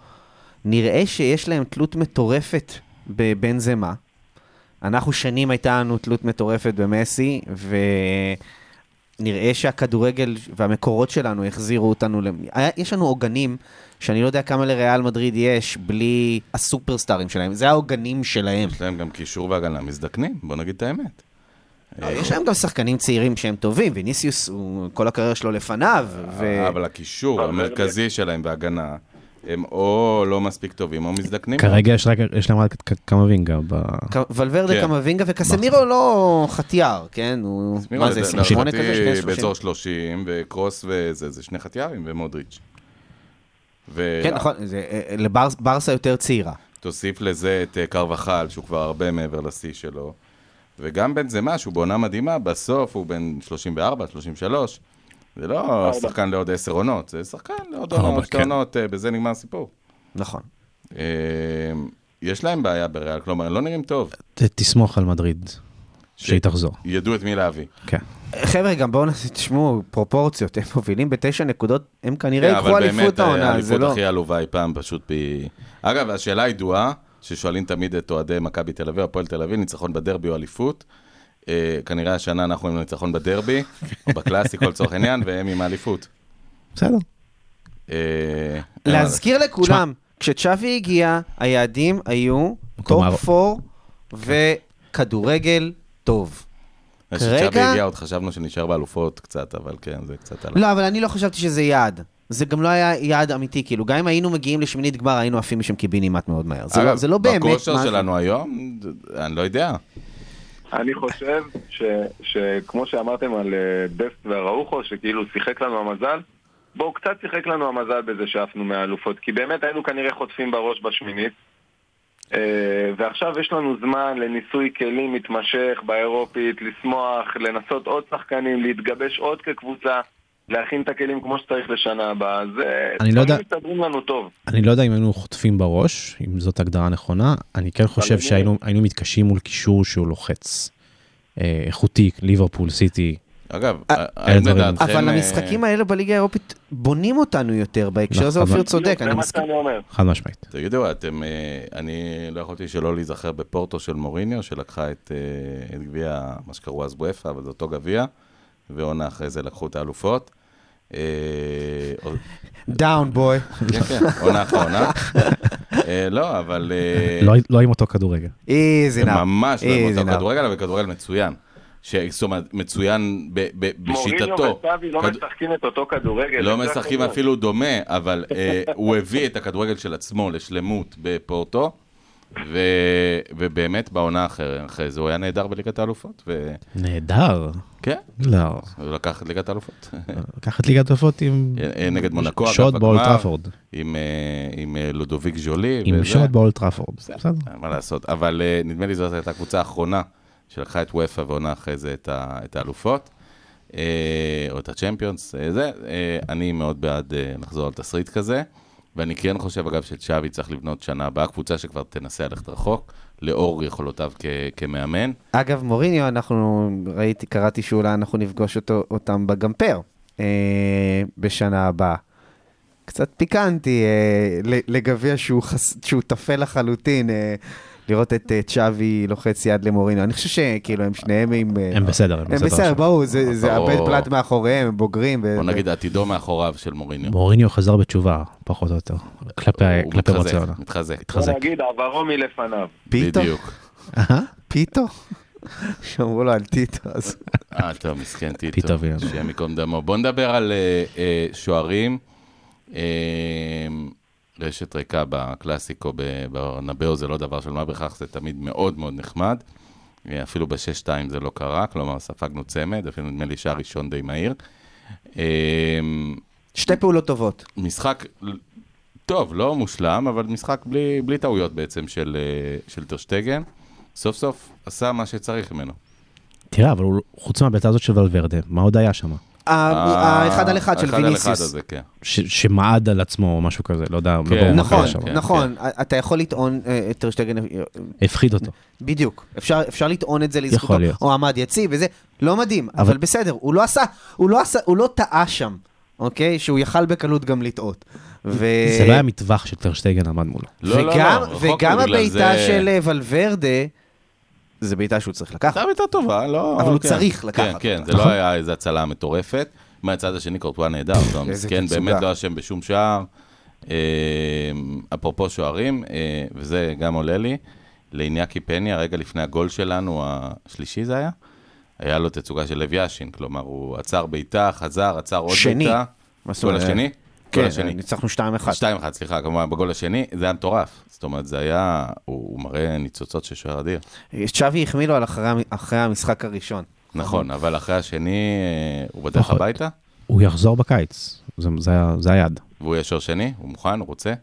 נראה שיש להם תלות מטורפת בבנזמה. אנחנו שנים הייתה לנו תלות מטורפת במסי, ונראה שהכדורגל והמקורות שלנו החזירו אותנו, למ- יש לנו עוגנים, שאני לא יודע כמה לריאל מדריד יש, בלי הסופרסטארים שלהם. זה העוגנים שלהם. יש להם גם קישור והגנה מזדקנים, בוא נגיד את האמת. לא, יש להם גם שחקנים צעירים שהם טובים, ויניסיוס, כל הקריירה שלו לפניו. אבל הקישור המרכזי שלהם בהגנה, הם או לא מספיק טובים או מזדקנים. כרגע יש רק, יש להם רק וינגה ב... ולוורדה כן. קמבינגה וקסמירו לא חטיאר, כן? הוא... מה זה, לדע- 28 להערכתי כזה? שני 30? באזור 30, וקרוס וזה, זה שני חטיארים ומודריץ'. כן, נכון, זה, אה, לברסה יותר צעירה. תוסיף לזה את אה, קרבחל, שהוא כבר הרבה מעבר לשיא שלו. וגם בנזמה, שהוא בעונה מדהימה, בסוף הוא בן 34, 33. זה לא שחקן לעוד עשר עונות, זה שחקן לעוד ארבע, עונות, שתי כן. עונות, אה, בזה נגמר הסיפור. נכון. אה, יש להם בעיה בריאל, כלומר, הם לא נראים טוב. ת- תסמוך על מדריד, שהיא תחזור. ידעו את מי להביא. כן. חבר'ה, גם בואו נעשה, תשמעו, פרופורציות, הם מובילים בתשע נקודות, הם כנראה כן, ייקחו אבל אליפות באמת, העונה, זה האליפות לא... הכי עלובה אי פעם, פשוט פי... אגב, השאלה הידועה, ששואלים תמיד את אוהדי מכבי תל אביב, הפועל תל אביב, ניצחון בדרבי או אליפות. אה, כנראה השנה אנחנו עם ניצחון בדרבי, או בקלאסיקו לצורך העניין, והם עם האליפות. בסדר. אה, להזכיר לכולם, כשצ'אבי הגיע, היעדים היו top 4 וכדורגל טוב. אה, כשצ'אבי כרגע- הגיע עוד חשבנו שנשאר באלופות קצת, אבל כן, זה קצת עלה. לא, אבל אני לא חשבתי שזה יעד. זה גם לא היה יעד אמיתי, כאילו, גם אם היינו מגיעים לשמינית גמר, היינו עפים משם קיבינימט מאוד מהר. זה, לא, לא באמת בכושר. שלנו היום, אני לא יודע. אני חושב ש, שכמו שאמרתם על אה, דסט והראוכו, שכאילו שיחק לנו המזל, בואו, קצת שיחק לנו המזל בזה שעפנו מהאלופות, כי באמת היינו כנראה חוטפים בראש בשמינית. אה, ועכשיו יש לנו זמן לניסוי כלים מתמשך באירופית, לשמוח, לנסות עוד שחקנים, להתגבש עוד כקבוצה, להכין את הכלים כמו שצריך לשנה הבאה. זה אני לא יודע- מסתדרים לנו טוב. אני לא יודע אם היינו חוטפים בראש, אם זאת הגדרה נכונה, אני כן חושב שהיינו היינו מתקשים מול קישור שהוא לוחץ. אה, איכותי, ליברפול, סיטי. אגב, אה, האם דברים. לדעתכם... אבל אה, המשחקים האלה בליגה האירופית בונים אותנו יותר, בהקשר הזה נכון, אופיר צודק, זה אני מה מסכים. שאני אומר. חד משמעית. תגידו, אתם, אה, אני לא יכולתי שלא להיזכר בפורטו של מוריניו, שלקחה את, אה, את גביע, מה שקראו אז בואפה, אבל זה אותו גביע, ועונה אחרי זה לקחו את האלופות. אה, דאון בוי. כן, כן, עונה אחרי עונה. אה, לא, אבל... אה, לא- לא עם אותו כדורגל. איזי נאו. ממש לא עם אותו. כדורגל, אבל כדורגל מצוין. ש- זאת אומרת, מצוין ב- ב- מוריניו בשיטתו. וסאבי לא כד- משחקים את אותו כדורגל. לא משחקים. אפילו דומה, אבל הוא הביא את הכדורגל של עצמו לשלמות בפורטו, ו, ובאמת בעונה אחרי, אחרי זה הוא היה נהדר בליגת האלופות, וכן, נהדר. לא. הוא לקח את ליגת האלופות. לקח את ליגת האלופות עם... אה, נגד מונקו, אגב, שוד בגמר, באולטראפורד. עם, אה, עם אה, לודוביק ז'ולי. עם וזה. שוד באולטראפורד. בסדר. אין מה לעשות, אבל אה, נדמה לי זאת הייתה הקבוצה האחרונה שלקחה את וופא ועונה אחרי זה את ה- את האלופות, אה, או את הצ'מפיונס, אה, זה, אה, אני מאוד בעד אה, לחזור על תסריט כזה, ואני כן חושב, אגב, שצ'אבי צריך לבנות שנה הבאה קבוצה שכבר תנסה ללכת רחוק, לאור יכולותיו כ- כמאמן. אגב, מוריניו, אנחנו, ראיתי, קראתי שאולי אנחנו נפגוש אותו, אותם בגמפר אה, בשנה הבאה. קצת פיקנטי אה, לגביע שהוא, שהוא טפל לחלוטין, אה, לראות את אה, צ'אבי לוחץ יד למוריניו. אני חושב שכאילו הם שניהם עם... אה, הם בסדר. הם בסדר, ברור, זה, זה ברור. הבית פלט מאחוריהם, הם בוגרים. בוא נגיד עתידו מאחוריו של מוריניו. מוריניו חזר בתשובה, פחות או יותר, כלפי הוא כלפי מתחזק, ברצלונה. מתחזק. בוא. נגיד, עברו מלפניו. פיתו? בדיוק. אהה. פיתו? שאמרו לו על טיטו, אז... אה, טוב, מסכן טיטו. פיטו ויאנו. שיהיה מקום דמו. בוא נדבר על אה, אה, שוערים. רשת ריקה בקלאסיקו ב- ברנבאו זה לא דבר של מה בכך, זה תמיד מאוד מאוד נחמד. אפילו ב-6-2 זה לא קרה, כלומר ספגנו צמד, אפילו נדמה לי שער ראשון די מהיר. אה, שתי פעולות טובות. משחק טוב, לא מושלם, אבל משחק בלי, בלי טעויות בעצם של, אה, של טרשטגן. סוף סוף עשה מה שצריך ממנו. תראה, אבל הוא- חוץ מהבעיטה הזאת של ולוורדה, מה עוד היה שם? האחד על אחד של האחד על אחד ויניסיוס. הזה, כן. ש- שמעד על עצמו או משהו כזה, לא יודע, לא כן. ברור מה נכון, קרה שם. כן, נכון, אתה יכול לטעון, אה, טרשטגן, אה, הפחיד אותו. בדיוק, אפשר, אפשר לטעון את זה לזכותו, יכול להיות. או עמד יציב וזה, לא מדהים, אבל, בסדר, הוא לא עשה, הוא לא עשה, הוא לא טעה שם, אוקיי? שהוא יכל בקלות גם לטעות. ו... זה לא היה מטווח שטרשטייגן עמד מולו. לא, לא, וגם, לא, וגם הבעיטה של אה, ולוורדה, זה בעיטה שהוא צריך לקחת. הייתה בעיטה טובה, לא... אבל הוא כן. צריך לקחת כן, כן, זה. לא היה איזו הצלה מטורפת. מהצד השני קורטואה נהדר, תצוגה. באמת לא אשם בשום שער. אה, אפרופו שוערים, אה, וזה גם עולה לי, לאיניאקי פני, הרגע לפני הגול שלנו, השלישי זה היה, היה לו תצוגה של לב יאשין, כלומר, הוא עצר בעיטה, חזר, עצר עוד שני. בעיטה. זאת גול? השני? כן, השני. ניצחנו 2-1. 2-1, סליחה, כמובן, בגול השני, זה היה מטורף. זאת אומרת, זה היה, הוא, הוא מראה ניצוצות של שוער אדיר. צ'אבי החמיא לו על אחרי אחרי המשחק הראשון. נכון, אבל אחרי השני, אה, הוא בדרך נכון. הביתה, הוא יחזור בקיץ, זה- זה זה היעד, והוא ישר שני, הוא מוכן, הוא רוצה.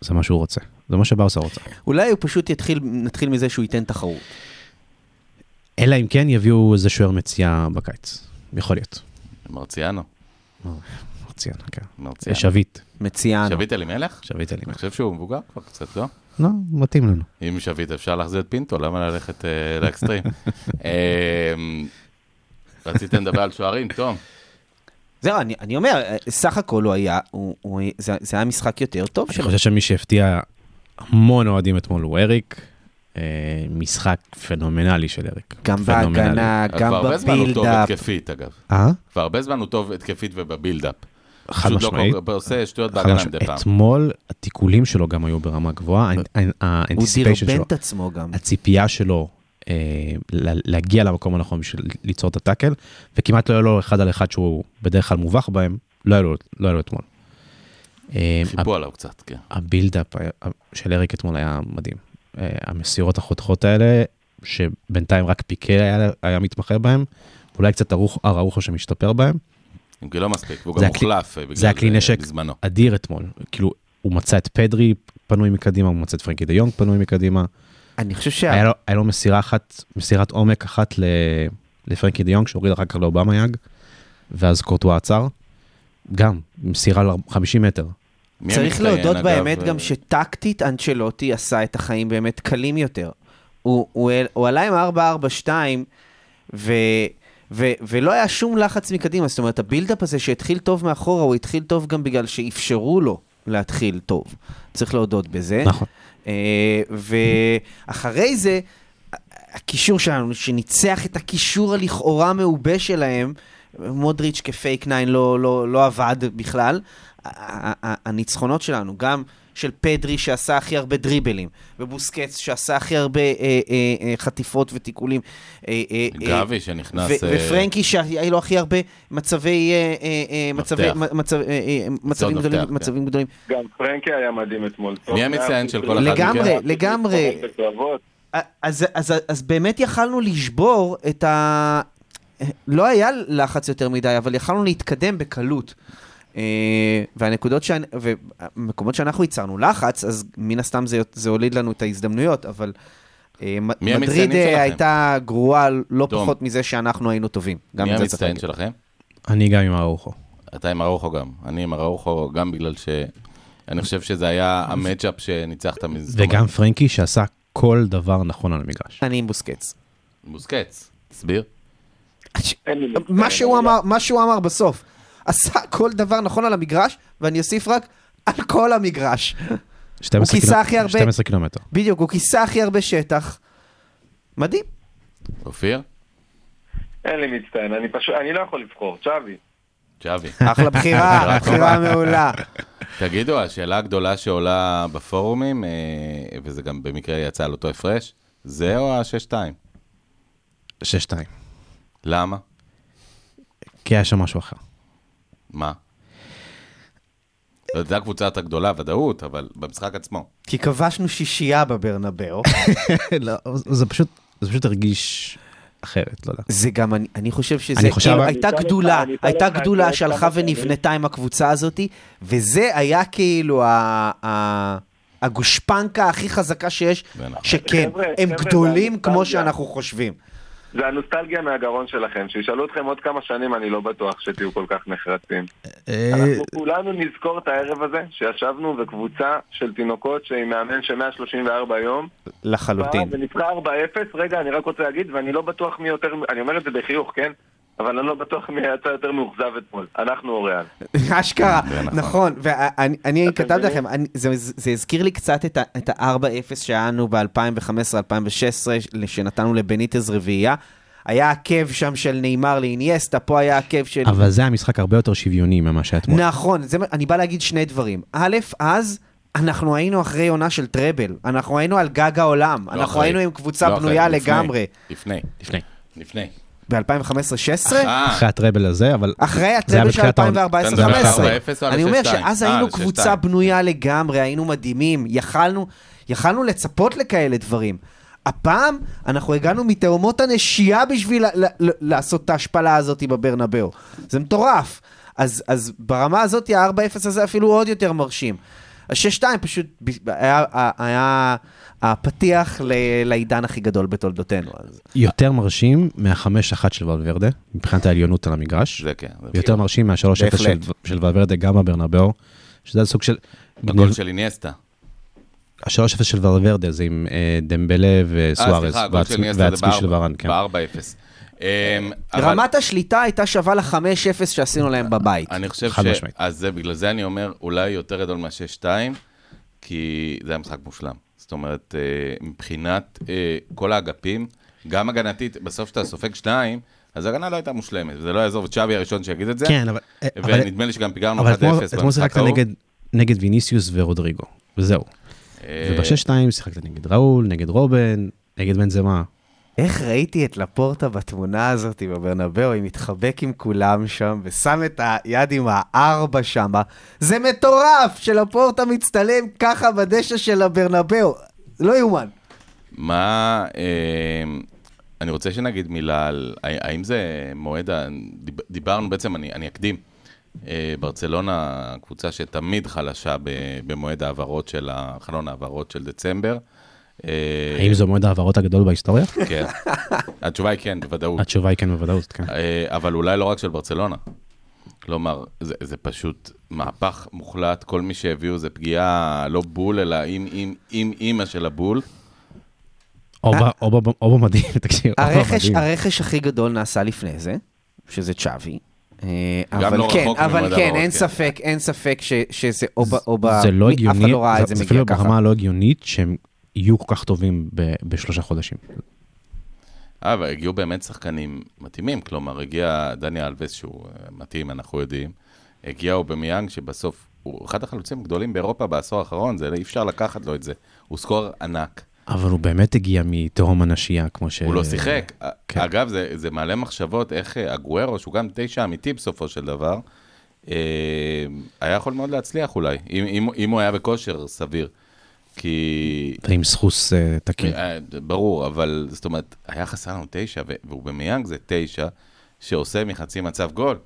זה מה שהוא רוצה. זה מה שברסה רוצה. אולי הוא פשוט יתחיל, נתחיל מזה שהוא ייתן תחרות. אלא אם כן יביאו איזה שוער מציאה בקיץ. יכול להיות. מרציאנו, מרציאן, כן. מרציאנו. שביט. מציאנו. שביט אלימלך? שביט אני אלימלך. חושב שהוא מבוגר כבר קצת, לא? לא, מתאים לנו. אם שביט אפשר להחזיר את פינטו, למה ללכת אה, לאקסטרים? אה, רציתם לדבר על שוערים, תום. זהו, אני, אני אומר, אה, סך הכל הוא היה, הוא, הוא, זה, זה היה משחק יותר טוב אני שלו. חושב שמי שהפתיע המון אוהדים אתמול הוא אריק. אה, משחק פנומנלי של אריק. גם פנומנלי. בהגנה, גם כבר הרבה זמן הוא טוב בבילדאפ. התקפית, אגב. אה? כבר הרבה זמן הוא טוב התקפית ובבילדאפ. חד פשוט לא משמעית. עושה שטויות בהגנה משמעית. מדי פעם. אתמול התיקולים שלו גם היו ברמה גבוהה, הוא דרבן שלו, את עצמו גם. הציפייה שלו אה, לה- להגיע למקום הנכון בשביל ליצור את ה tackle, וכמעט לא היה לו אחד על אחד שהוא בדרך כלל מובך בהם, לא היה לו, לא היה לו אתמול. אה, חיפו עליו קצת, כן. ה build-up של אריק אתמול היה מדהים. אה, המסירות החותכות האלה, שבינתיים רק פיקה היה, היה מתמחה בהם, אולי קצת ארוך- אראוחו שמשתפר בהם, אם כי לא מספיק, והוא זה גם מוחלף אה, בגלל זה הכלי נשק בזמנו. אדיר אתמול. כאילו, הוא מצא את פדרי פנוי מקדימה, הוא מצא את פרנקי דה יונג פנוי מקדימה. אני חושב שה... היה לו, היה לו מסירה אחת, מסירת עומק אחת ל, לפרנקי דה יונג, שהוריד אחר כך לאובמיאנג, ואז קורטואה עצר. גם, מסירה ל-50 מטר. צריך להודות אגב, באמת אה, גם שטקטית אנצ'לוטי עשה את החיים באמת קלים יותר. הוא, הוא, הוא עלה עם 4-4-2, ו, ו, ולא היה שום לחץ מקדימה. זאת אומרת, ה build-up הזה שהתחיל טוב מאחורה, הוא התחיל טוב גם בגלל שאפשרו לו להתחיל טוב. צריך להודות בזה. נכון. אה, ואחרי זה, הקישור שלנו, שניצח את הקישור הלכאורה מעובה שלהם, מודריץ' כפייק ניין לא, לא, לא עבד בכלל. הניצחונות שלנו, גם של פדרי שעשה הכי הרבה דריבלים, ובוסקץ שעשה הכי הרבה אה, אה, אה, חטיפות ותיקולים. אה, אה, אה, גבי שנכנס... ו- אה, ופרנקי שהיה לו הכי הרבה מצבי, אה, אה, אה, מצבי. מצב- אה, אה, מצבים מפתח, גדולים, כן. מצבים גדולים. גם פרנקי היה מדהים אתמול. מי המצטיין של כל אחד לגמרי, מכם? לגמרי. בקרבות. אז, אז, אז באמת יכלנו לשבור את ה... לא היה לחץ יותר מדי, אבל יכלנו להתקדם בקלות. אה, והנקודות, ש... והמקומות שאנחנו ייצרנו לחץ, אז מן הסתם זה, זה הוליד לנו את ההזדמנויות, אבל אה, מדריד אה? הייתה גרועה לא תום. פחות מזה שאנחנו היינו טובים. גם מי המצטיין. שלכם? אני גם עם אראוחו. אתה עם אראוחו גם. אני עם אראוחו גם בגלל ש... אני חושב שזה היה המצ'אפ שניצח את המז... וגם פרנקי שעשה כל דבר נכון על המגרש. אני עם בוסקץ. בוסקץ, תסביר. מה שהוא אמר בסוף, עשה כל דבר נכון על המגרש, ואני אוסיף רק, על כל המגרש. 12 כיסה קילומ- הכי הרבה. 12 קילומטר. בדיוק, הוא כיסה הכי הרבה שטח. מדהים. אופיר? אין לי מצטיין, אני פשוט, אני לא יכול לבחור, צ'אבי. ג'אבי. אחלה בחירה, בחירה. מעולה. תגידו, השאלה הגדולה שעולה בפורומים, אה, וזה גם במקרה יצא על אותו הפרש, זה או ה-6-2? 6-2. למה? כי היה שם משהו אחר. מה? זו הקבוצה הגדולה, ודאות, אבל במשחק עצמו. כי כבשנו שישייה בברנבאו. לא, זה פשוט, זה פשוט הרגיש אחרת, לא יודע. זה גם, אני, אני חושב שזה, אני חושב- כאילו, אני הייתה גדולה, הייתה גדולה שהלכה. ונבנתה עם הקבוצה הזאת, וזה היה כאילו ה... ה... הגושפנקה הכי חזקה שיש, ונכון. שכן, הם גדולים כמו. שאנחנו חושבים. זה הנוסטלגיה מהגרון שלכם. שישאלו אתכם עוד כמה שנים, אני לא בטוח שתהיו כל כך נחרצים. אה, אנחנו כולנו נזכור את הערב הזה, שישבנו וקבוצה של תינוקות שעם מאמן של 134 יום, לחלוטין. וניצחה 4-0, רגע, אני רק רוצה להגיד, ואני לא בטוח מי יותר, אני אומר את זה בחיוך, כן? אבל אני לא בטוח מי יצא יותר מאוכזב אתמול. אנחנו או ריאל. אשכרה, נכון. נכון, ואני כתבתי? לכם, זה- זה הזכיר לי קצת את ה- את ה-4-0 שהיה לנו ב-2015-2016, שנתנו לבניטז רביעייה. היה עקב שם של נאמר לאיניאסטה, פה היה עקב של... אבל זה היה משחק הרבה יותר שוויוני ממה שהיה אתמול. נכון, זה, אני בא להגיד שני דברים. א', אז אנחנו היינו אחרי עונה של טראבל, אנחנו היינו על גג העולם, לא אנחנו אחרי. היינו עם קבוצה לא אחרי, בנויה לפני, לגמרי. לפני, לפני. לפני. ב-2015-16? אה, אחרי הטראבל הזה, אבל... אחרי הטראבל של בתחילת העונה. 2014-2015. אתה מדבר על 4-0 או על אני אומר 6-2? שאז אה, היינו 6-2. קבוצה בנויה לגמרי, היינו מדהימים, יכלנו, יכלנו לצפות לכאלה דברים. הפעם אנחנו הגענו מתהומות הנשייה בשביל לעשות את ההשפלה הזאת בברנבאו. זה מטורף. אז, אז ברמה הזאת ה-4-0 הזה אפילו עוד יותר מרשים. ה-6-2 פשוט ב- היה, היה הפתיח ל- לעידן הכי גדול בתולדותינו. אז. יותר מרשים מה-5-1 של ולוורדה, מבחינת העליונות על המגרש. זה כן. זה ויותר מרשים מה-3-0 של. של ולוורדה גם בברנבאו, שזה סוג של... בגול של איניאסטה. ה-3-0 של ולוורדה זה עם אה, דמבלה אה, וסוארז, איניאסטה זה והצמי של ורן, כן. ב-4-0. אמ, אבל רמת השליטה הייתה שווה ל-5-0 שעשינו להם בבית. אני חושב חד ש... משמעית. אז זה, בגלל זה אני אומר, אולי יותר גדול מה-6-2, כי זה היה משחק מושלם. זאת אומרת, אה, מבחינת אה, כל האגפים, גם הגנתית, בסוף כשאתה סופג שניים, אז ההגנה לא הייתה מושלמת, זה לא יעזור, וצ'אבי הראשון שיגיד את זה. כן, אבל... אבל- ונדמה לי שגם פיגרנו 1-0 אבל אתמול- במשחק אתמול שיחקת ההוא. נגד- ויניסיוס ורודריגו, וזהו. אה, וב-6-2 שיחקת נגד ראול, נגד רובן, נגד בנזמה. איך ראיתי את לפורטה בתמונה הזאת בברנבאו, היא מתחבק עם כולם שם, ושם את היד עם הארבע שם. זה מטורף שלפורטה מצטלם ככה בדשא של הברנבאו. לא יאומן. מה, אה, אני רוצה שנגיד מילה על, האם זה מועד, ה- דיב- דיברנו בעצם, אני, אני אקדים, אה, ברצלונה, קבוצה שתמיד חלשה במועד ההעברות של, חלון ההעברות של דצמבר. אה, האם זה מועד ההעברות הגדול בהיסטוריה? כן. התשובה היא כן, בוודאות. התשובה היא כן בוודאות, כן. אה, אבל אולי לא רק של ברצלונה. כלומר, זה, זה פשוט מהפך מוחלט, כל מי שהביאו זה פגיעה לא בול, אלא עם, עם, עם אימא של הבול. או במדים, תקשיב, או הרכש, במדים. הרכש הכי גדול נעשה לפני זה, שזה צ'אבי. אה, אבל לא כן, אבל כן, אין כן. ספק, אין ספק ש, שזה או ב... זה לא הגיוני, אף אחד לא ראה את זה זה אפילו מגיע ככה. ברמה הלא הגיונית שהם יהיו כל כך טובים ב- בשלושה חודשים. אה, אבל הגיעו באמת שחקנים מתאימים, כלומר, הגיע דני אלווס, שהוא אה, מתאים, אנחנו יודעים. הגיע אובמיאנג, שבסוף הוא אחד החלוצים הגדולים באירופה בעשור האחרון, זה אי אפשר לקחת לו את זה. הוא סקור ענק, אבל הוא באמת הגיע מתהום הנשייה, כמו ש... הוא לא שיחק. כן. אגב, זה, זה מעלה מחשבות איך אה, אגוארו, שהוא גם תשע אמיתי בסופו של דבר, אה, היה יכול מאוד להצליח אולי, אם, אם, אם הוא היה בכושר סביר. כי ועם סחוס אה, תקין. אה, ברור, אבל זאת אומרת, היה חסר לנו תשע, והוא במיאנג זה תשע, שעושה מחצי מצב גול.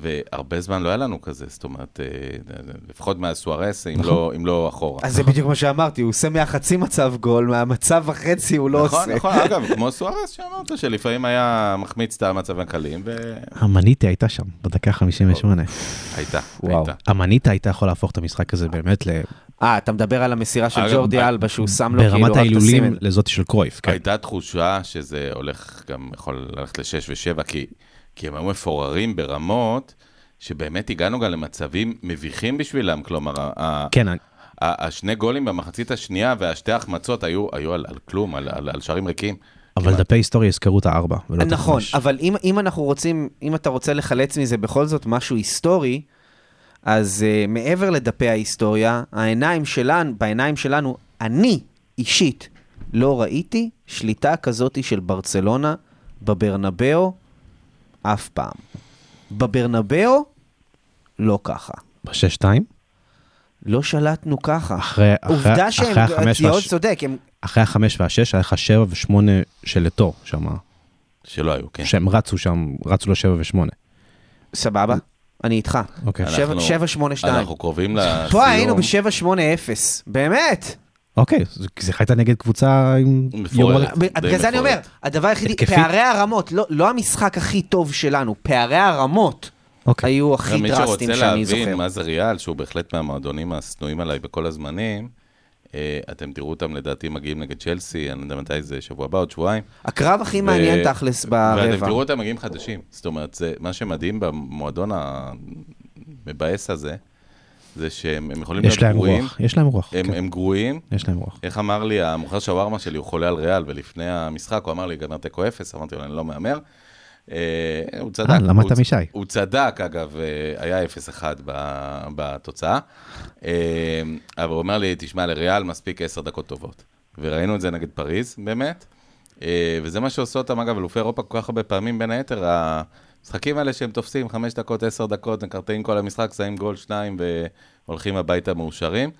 והרבה זמן לא היה לנו כזה, זאת אומרת, אה, לפחות מאז סוארס, אם, לא, אם לא אחורה. אז זה בדיוק מה שאמרתי, הוא עושה מהחצי מצב גול, מהמצב החצי הוא לא נכון, עושה. נכון, אגב, כמו סוארס שאמרת, שלפעמים היה מחמיץ את המצבים הקלים, המניטה הייתה שם, בדקה 58. והייתה, וואו. הייתה. המניטה הייתה יכול להפוך את המשחק הזה באמת ל- אה, אתה מדבר על המסירה של ג'ורדי ב- אלבה, שהוא שם לו כאילו ברמת רק את ההילולים הסימל. לזאת של קרויף. כן. הייתה תחושה שזה הולך גם, יכול ללכת לשש ושבע, כי, כי הם היו מפוררים ברמות, שבאמת הגענו גם למצבים מביכים בשבילם, כלומר, ה- ה- כן, אני- ה- השני גולים במחצית השנייה והשתי החמצות היו, היו על, על כלום, על, על, על שערים ריקים. אבל כמעט. דפי היסטוריה יזכרו את הארבע, ולא את נכון, החמש. אבל אם, אם אנחנו רוצים, אם אתה רוצה לחלץ מזה בכל זאת משהו היסטורי, אז uh, מעבר לדפי ההיסטוריה, העיניים שלנו, בעיניים שלנו, אני אישית לא ראיתי שליטה כזאת של ברצלונה בברנבאו אף פעם. בברנבאו, לא ככה. בשש-שתיים? לא שלטנו ככה. אחרי- אחרי- עובדה שהם, אחרי החמש ציוד והש- צודק, הם... אחרי החמש והשש היה לך שבע ושמונה של אתו שם, שלא היו, כן. שהם רצו שם, רצו לו שבע ושמונה. סבבה, אני איתך. אוקיי. שבע- אנחנו- שבע, שמונה, שתיים. אנחנו קרובים לסיום. פה היינו ב-780, באמת. אוקיי, זה- הייתה נגד קבוצה עם... די בגלל זה אני אומר. הדבר היחידי. פערי הרמות, לא- לא המשחק הכי טוב שלנו, פערי הרמות אוקיי. היו הכי מי דרסטיים שרוצה שאני להבין זוכר. מה זה ריאל, שהוא בהחלט מהמועדונים השנואים עליי בכל הזמנים, אה, אתם תראו אותם לדעתי מגיעים נגד צ'לסי, אני לא יודע מתי זה, שבוע הבא, עוד שבועיים. הקרב הכי ו- מעניין תכלס ואתם ברבע. תראו אותם מגיעים חדשים. זאת אומרת, זה, מה שמדהים במועדון המבאס הזה, זה שהם הם יכולים יש להיות להם גרועים. רוח, יש להם רוח. הם, כן, הם גרועים. יש להם רוח. איך אמר לי, המוכר שווארמה שלי, הוא חולה על ריאל, ולפני המשחק הוא אמר לי, גמר תיקו אפס, אמרתי לו, אני לא מהמר. אה, הוא צדק. אה, למדת משי. הוא צדק, אגב, אה, היה 0-1 ב- בתוצאה. אה, אבל הוא אומר לי, תשמע, לריאל מספיק 10 דקות טובות. וראינו את זה נגד פריז, באמת. וזה מה שעושה אותם, אגב, אלופי אירופה כל כך הרבה פעמים, בין היתר, המשחקים האלה שהם תופסים 5 דקות, 10 דקות, מקרטעים כל המשחק, שמים גול, שניים, והולכים הביתה מאושרים.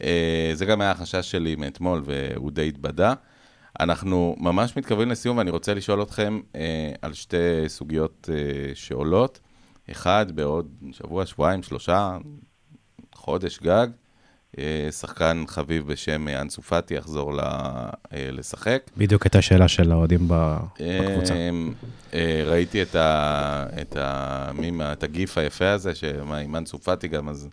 אה, זה גם היה החשש שלי מאתמול, והוא די התבדה. אנחנו ממש מתקרבים לסיום, ואני רוצה לשאול אתכם אה, על שתי סוגיות אה, שעולות. אחד, בעוד שבוע, שבועיים, שלושה, חודש גג, שחקן חביב בשם אה, אנסו פאטי יחזור אה, לשחק. בדיוק הייתה שאלה של האוהדים ב- בקבוצה. אה, אה, ראיתי את, ה, את, המים, את הגיף היפה הזה, שמה, עם אנסו פאטי גם, אז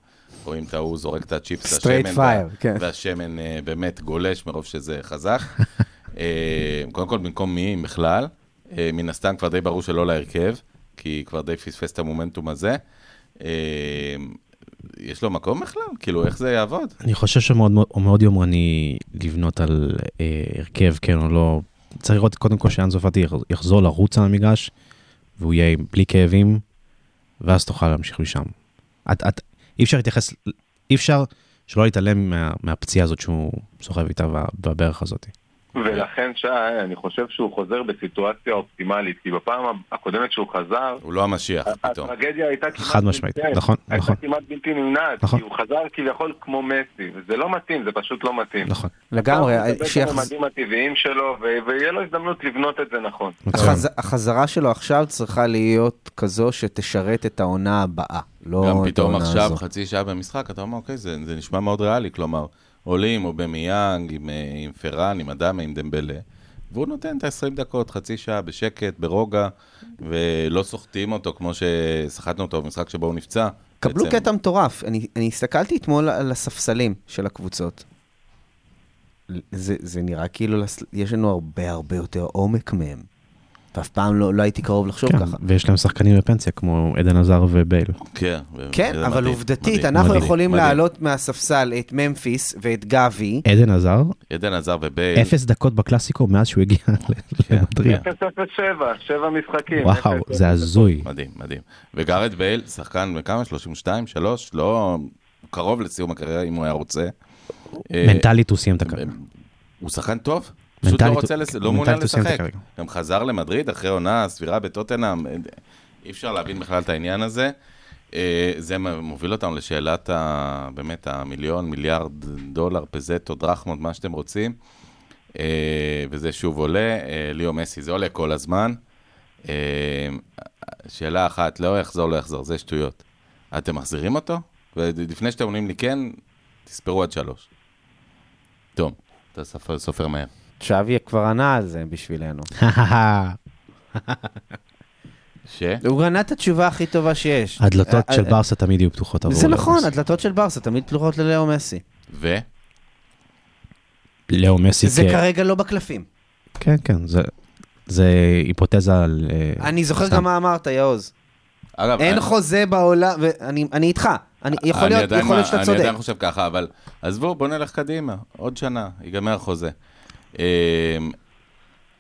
רואים את ההוא זורק את הצ'יפס Straight לשמן, fire, וה- כן. והשמן אה, באמת גולש מרוב שזה חזק. אה, קודם כל, במקום מי, אם בכלל, אה, מן הסתם כבר די ברור שלא להרכב, כי כבר די פספס את המומנטום הזה. יש לו מקום בכלל? כאילו, איך זה יעבוד? אני חושב שמאוד מאוד- מאוד יומרני לבנות על אה, הרכב, כן או לא. צריך לראות קודם כל שאנזו פאטי יחזור לרוץ על המגרש, והוא יהיה בלי כאבים, ואז תוכל להמשיך משם. את, את, אי אפשר להתייחס, אי אפשר שלא להתעלם מה, מהפציעה הזאת שהוא סוחב איתה בברך הזאת. ולכן שי, אני חושב שהוא חוזר בסיטואציה אופטימלית, כי בפעם הקודמת שהוא חזר, הוא לא המשיח פתאום. הטרגדיה הייתה כמעט... חד משמעית, בלתי- נכון, הייתה נכון. כמעט בלתי נמנעת, נכון. כי הוא חזר כביכול כמו מסי, וזה לא מתאים, זה פשוט לא מתאים. נכון. לגמרי, הוא יקבל את שיחז- הממדים הטבעיים שלו, ו- ויהיה לו הזדמנות לבנות את זה נכון. החז- החזרה שלו עכשיו צריכה להיות כזו שתשרת את העונה הבאה, לא גם פתאום עכשיו, הזו. חצי שעה במשחק, אתה אומר, אוקיי, זה, זה נשמע מאוד ריאלי, כלומר, עולים או במיאנג, עם, אה, עם פראן, עם אדמה, עם דמבלה, והוא נותן את ה-20 דקות, חצי שעה, בשקט, ברוגע, ולא סוחטים אותו כמו שסחטנו אותו במשחק שבו הוא נפצע. קבלו בעצם. קטע מטורף, אני, אני הסתכלתי אתמול על הספסלים של הקבוצות. זה, זה נראה כאילו יש לנו הרבה הרבה יותר עומק מהם. ואף פעם לא, לא הייתי קרוב לחשוב כן, ככה. ויש להם שחקנים בפנסיה כמו עדן עזר ובייל. כן, כן, אבל מדהים, עובדתית, מדהים, אנחנו מדהים, יכולים מדהים. להעלות מהספסל את ממפיס ואת גבי. עדן עזר, עדן עזר ובייל. אפס דקות בקלאסיקו מאז שהוא הגיע כן. למדריד. 0-0-7, שבע משחקים. וואו, 0-0-7. זה הזוי. מדהים, מדהים. וגארד בייל, שחקן בכמה? 32? 3? לא קרוב לסיום הקריירה, אם הוא היה רוצה. אה, מנטלית הוא סיים את הקריירה. הוא שחקן טוב. פשוט לא רוצה, לס... לא מעוניין לשחק. גם חזר למדריד אחרי עונה סבירה בטוטנאם. אי אפשר להבין בכלל את העניין הזה. אה, זה מוביל אותנו לשאלת ה... באמת המיליון, מיליארד דולר, פזטו, דרחמות, מה שאתם רוצים. אה, וזה שוב עולה. אה, ליאו מסי, זה עולה כל הזמן. אה, שאלה אחת, לא יחזור, לא יחזור, זה שטויות. אתם מחזירים אותו? ולפני שאתם עונים לי כן, תספרו עד שלוש. טוב, אתה סופר, סופר מהר. שווי כבר ענה על זה בשבילנו. ש? הוא ענה את התשובה הכי טובה שיש. הדלתות אה, של אה, ברסה תמיד יהיו פתוחות עבור זה נכון, מסי. הדלתות של ברסה תמיד פתוחות ללאו מסי. ו? לאו מסי זה כרגע לא בקלפים. כן, כן, זה- זה היפותזה על... אה, אני זוכר. גם מה אמרת, יעוז. אגב, אין אני- חוזה בעולם, ואני אני איתך. אני- יכול אני להיות יכול להיות שאתה אני צודק. עדיין חושב ככה, אבל עזבו, בוא נלך קדימה, עוד שנה, ייגמר החוזה. אמ,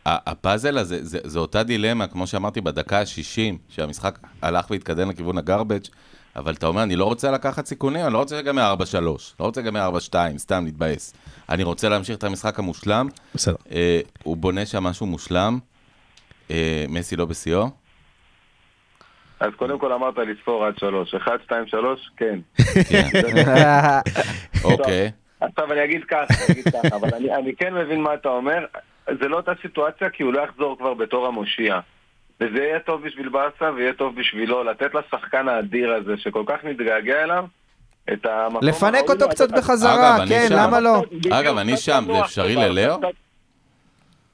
הפאזל הזה, זה, זה אותה דילמה, כמו שאמרתי, בדקה ה-60, שהמשחק הלך והתקדם לכיוון הגרבג', אבל אתה אומר, אני לא רוצה לקחת סיכונים, אני לא רוצה להיגמר 4-3, לא רוצה להיגמר 4-2, סתם להתבאס. אני רוצה להמשיך את המשחק המושלם. בסדר. אה, הוא בונה שם משהו מושלם. אה, מסי לא בשיאו. אז קודם כל אמרת לספור עד שלוש. אחד, שתיים, שלוש, כן. כן, אוקיי. עכשיו אני אגיד ככה, אני אגיד ככה, אבל אני, אני כן מבין מה אתה אומר. זה לא אותה סיטואציה כי הוא לא יחזור כבר בתור המושיע. וזה יהיה טוב בשביל באסה ויהיה טוב בשבילו לתת לשחקן האדיר הזה שכל כך נתגעגע אליו, את המקום לפנק אותו קצת בחזרה, כן. למה לא? אגב, אני שם, זה אפשרי ללאו?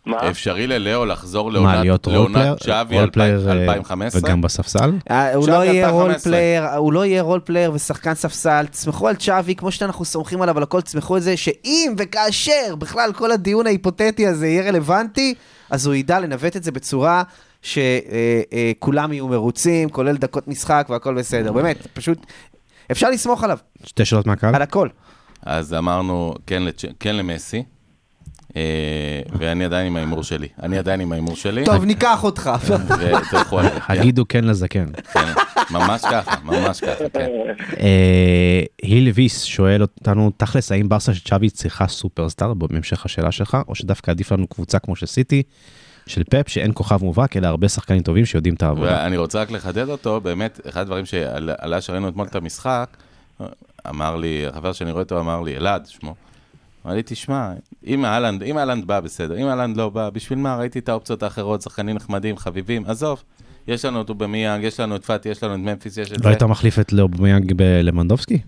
מה? אפשרי ללאו לחזור לעונת? שווי role player, אה, 2015? וגם בספסל? אה, הוא צ'אבי לא יהיה 2015. role player, הוא לא יהיה role player ושחקן ספסל, תסמכו על צ'אבי, כמו שאנחנו סומכים עליו על הכל, תסמכו על זה שאם וכאשר בכלל כל הדיון ההיפותטי הזה יהיה רלוונטי, אז הוא ידע לנווט את זה בצורה שכולם יהיו מרוצים, כולל דקות משחק והכל בסדר, באמת, פשוט, אפשר לסמוך עליו, שתי שאלות מהקהל? על הכל. אז אמרנו כן, לצ'... כן למסי, אה, ואני עדיין עם ההימור שלי. אני עדיין עם ההימור שלי. טוב, ניקח אותך. ותלכו הגידו כן לזקן. כן, ממש ככה, ממש ככה, כן. אה, היל ויס שואל אותנו, תכלס, האם ברסה של צ'אבי צריכה סופרסטאר, בהמשך השאלה שלך, או שדווקא עדיף לנו קבוצה כמו של סיטי, של פפ, שאין כוכב מובהק, אלא הרבה שחקנים טובים שיודעים את העבודה. ואני רוצה רק לחדד אותו, באמת, אחד הדברים שעלה שראינו אתמול את המשחק, אמר לי, החבר שאני רואה אותו אמר לי, אלעד, שמו, אמר לי, תשמע, אם האלנד, אם האלנד בא, בסדר, אם האלנד לא בא, בשביל מה? ראיתי את האופציות האחרות, שחקנים נחמדים, חביבים, עזוב. יש לנו את אובמיאנג, יש לנו את פאטי, יש לנו את ממפיס, יש את לא זה. היית מחליף את לאובמיאנג בלבנדובסקי?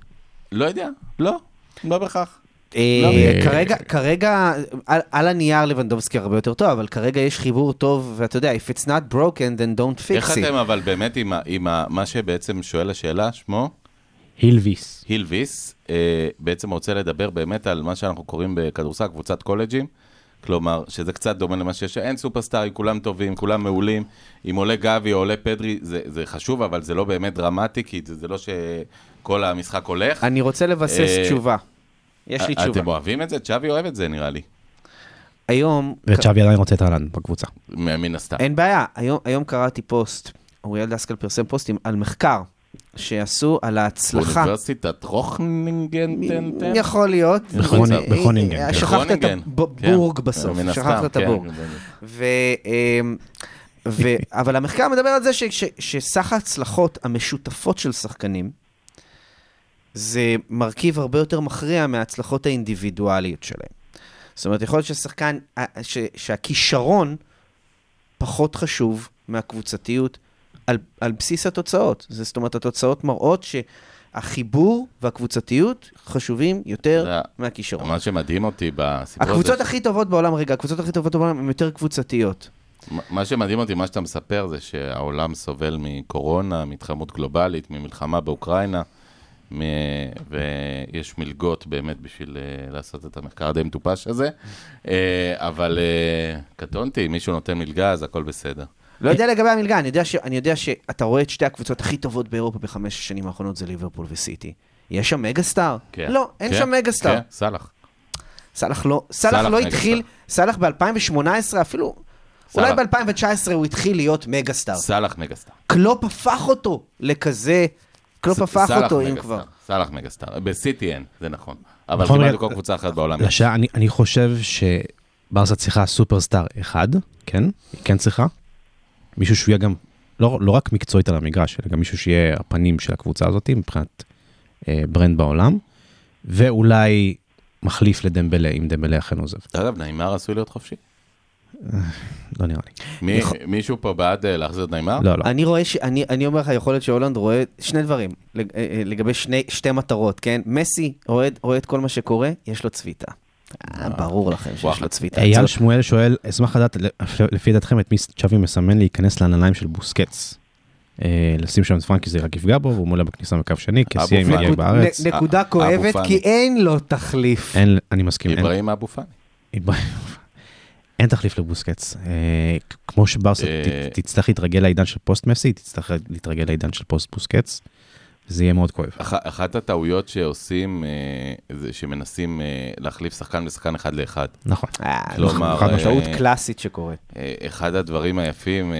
לא יודע, לא, לא בהכרח. אה, לא. כרגע, כרגע, על, הנייר לבנדובסקי הרבה יותר טוב, אבל כרגע יש חיבור טוב, ואתה יודע, if it's not broken, then don't איך fix it. אתם אבל באמת עם, מה שבעצם שואל השאלה, שמו? היל ויס. אה, בעצם רוצה לדבר באמת על מה שאנחנו קוראים בכדורסל, קבוצת קולג'ים. כלומר, שזה קצת דומה למה שיש, אין סופרסטארים, כולם טובים, כולם מעולים. אם עולה גבי או עולה פדרי, זה, זה חשוב, אבל זה לא באמת דרמטי, כי זה, זה לא שכל המשחק הולך. אני רוצה לבסס אה, תשובה. יש לי תשובה. אתם אוהבים את זה? צ'אבי אוהב את זה, נראה לי. היום, וצ'אבי עדיין רוצה את האלנד בקבוצה. מן הסתם. אין בעיה, היום, היום קראתי פוסט, אוריאל דסקל פרסם פוסטים על מחקר שעשו על ההצלחה. אוניברסיטת חרונינגן. יכול להיות. בחרונ- אה, בחרונינגן, אה, כן. שכחת את הבורג כן. בסוף, שכחת את כן. הבורג. ו, אמ, אבל המחקר מדבר על זה ש, ש, שסך ההצלחות המשותפות של שחקנים זה מרכיב הרבה יותר מכריע מההצלחות האינדיבידואליות שלהם. זאת אומרת, יכול להיות ששחקן, אה, ש, שהכישרון פחות חשוב מהקבוצתיות על, על בסיס התוצאות. זה, זאת אומרת, התוצאות מראות שהחיבור והקבוצתיות חשובים יותר מהכישרון. מה שמדהים אותי בסיפור הזה, הקבוצות הכי טובות בעולם, רגע, הקבוצות הכי טובות בעולם הן יותר קבוצתיות. מה שמדהים אותי, מה שאתה מספר, זה שהעולם סובל מקורונה, מהתחממות גלובלית, ממלחמה באוקראינה, מ... ויש מלגות באמת בשביל uh, לעשות את המחקר הדי מטופש הזה, uh, אבל uh, קטונתי, אם מישהו נותן מלגה, אז הכל בסדר. לא יודע לגבי המלגה, אני יודע, ש, אני יודע שאתה רואה את שתי הקבוצות הכי טובות באירופה בחמש השנים האחרונות זה ליברפול וסיטי. יש שם מגה סטאר? כן. לא, אין כן, שם מגה סטאר. כן, סלח. סאלח לא, סאלח סאלח לא מגה התחיל, סאלח ב-2018 אפילו, אולי סאלח. ב-2019 הוא התחיל להיות מגה סטאר. סלאח megastar. קלופ הפך אותו לכזה, קלופ הפך סאלח אותו, אם כבר. סלאח megastar. בסיטי אין, זה נכון. אבל כמעט בכל קבוצה אחרת בעולם. יש. לשעה, אני, אני חושב שברסה צריכה superstar אחד, כן? היא כן צריכה. מישהו שהוא יהיה גם, לא, לא רק מקצועית על המגרש, אלא גם מישהו שיהיה הפנים של הקבוצה הזאת מבחינת אה, brand בעולם, ואולי מחליף לדמבלה, אם דמבלה אכן עוזב. אגב, ניימאר עשוי להיות חופשי. לא נראה לי. מי- מישהו פה בעד אה, להחזיר את נעימר? לא, לא. אני רואה, ש... אני, אני אומר לך, יכול להיות שהולנד רואה שני דברים. אה, אה, לגבי שני, שתי מטרות, כן? מסי רואה, רואה את כל מה שקורה, יש לו צביטה. אה, ברור לכם שיש. לו צביטה. אייל שמואל שואל, אשמח לדעת לפי דעתכם את מי צ'אבי מסמן להיכנס לנעליים של בוסקץ. אה, לשים שם את פרנקי זה רק יפגע בו, והוא מולא בכניסה מקו שני, כסיה פאני. מגיע בארץ. נקודה אבו כואבת. כי אין לו תחליף. אין, אני מסכים, אברהים אבו פאני. אין תחליף לבוסקץ. אה, כמו שברסה אה, תצטרך להתרגל לעידן של פוסט מסי, תצטרך להתרגל לעידן של פוסט בוסקץ, וזה יהיה מאוד כואב. אח, אחת הטעויות שעושים, אה, זה שמנסים אה, להחליף שחקן בשחקן אחד לאחד. נכון. אה, כלומר, חד אה, משמעות קלאסית שקורית. אה, אחד הדברים היפים, אה,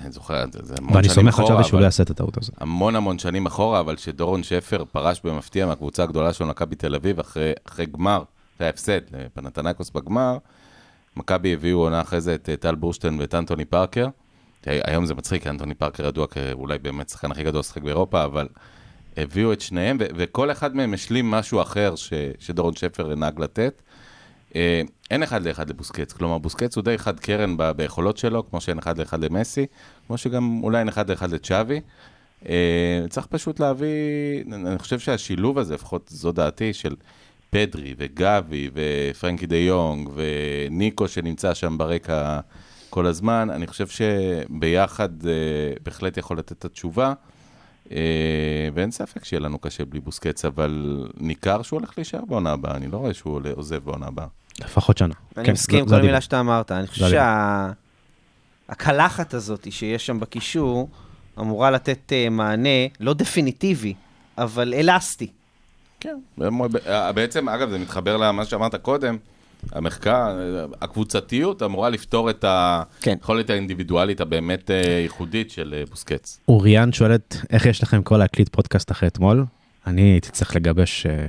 אני זוכר, זה, זה המון ואני שנים סומך על אחורה, צ'אבי שהוא אבל- לא יעשה את הטעות הזאת. המון המון שנים אחורה, אבל שדורון שפר פרש במפתיע מהקבוצה הגדולה שלו, מכבי תל אביב, אחרי, אחרי גמר, זה היה הפסד לפנתנייקוס בגמר. מכבי הביאו עונה אחרי זה את אה, טל בורשטיין ואת אנטוני פארקר. היום זה מצחיק, אנטוני פארקר ידוע כאולי באמת השחקן הכי גדול לשחק באירופה, אבל הביאו את שניהם, ו- וכל אחד מהם השלים משהו אחר ש- שדורון שפר נהג לתת. אה, אין אחד לאחד לבוסקץ, כלומר בוסקץ הוא די חד קרן ב- ביכולות שלו, כמו שאין אחד לאחד למסי, כמו שגם אולי אין אחד לאחד לצ'אבי, אה, צריך פשוט להביא, אני חושב שהשילוב הזה, לפחות זו דעתי, של פדרי וגבי ופרנקי דה יונג וניקו שנמצא שם ברקע כל הזמן, אני חושב שביחד אה, בהחלט יכול לתת את התשובה. אה, ואין ספק שיהיה לנו קשה בלי בוסקץ, אבל ניכר שהוא הולך להישאר בעונה הבאה, אני לא רואה שהוא עולה- עוזב בעונה הבאה. לפחות שנה. אני כן, מסכים עם כל מילה. שאתה אמרת. אני חושב שהקלחת הזאת שיש שם בקישור אמורה לתת אה, מענה לא דפיניטיבי, אבל אלסטי. כן. בעצם, אגב, זה מתחבר למה שאמרת קודם, המחקר, הקבוצתיות אמורה לפתור את כן. היכולת האינדיבידואלית הבאמת אה, ייחודית של אה, בוסקץ. אוריאן שואלת, איך יש לכם קול להקליט פודקאסט אחרי אתמול? אני הייתי צריך לגבש, אה,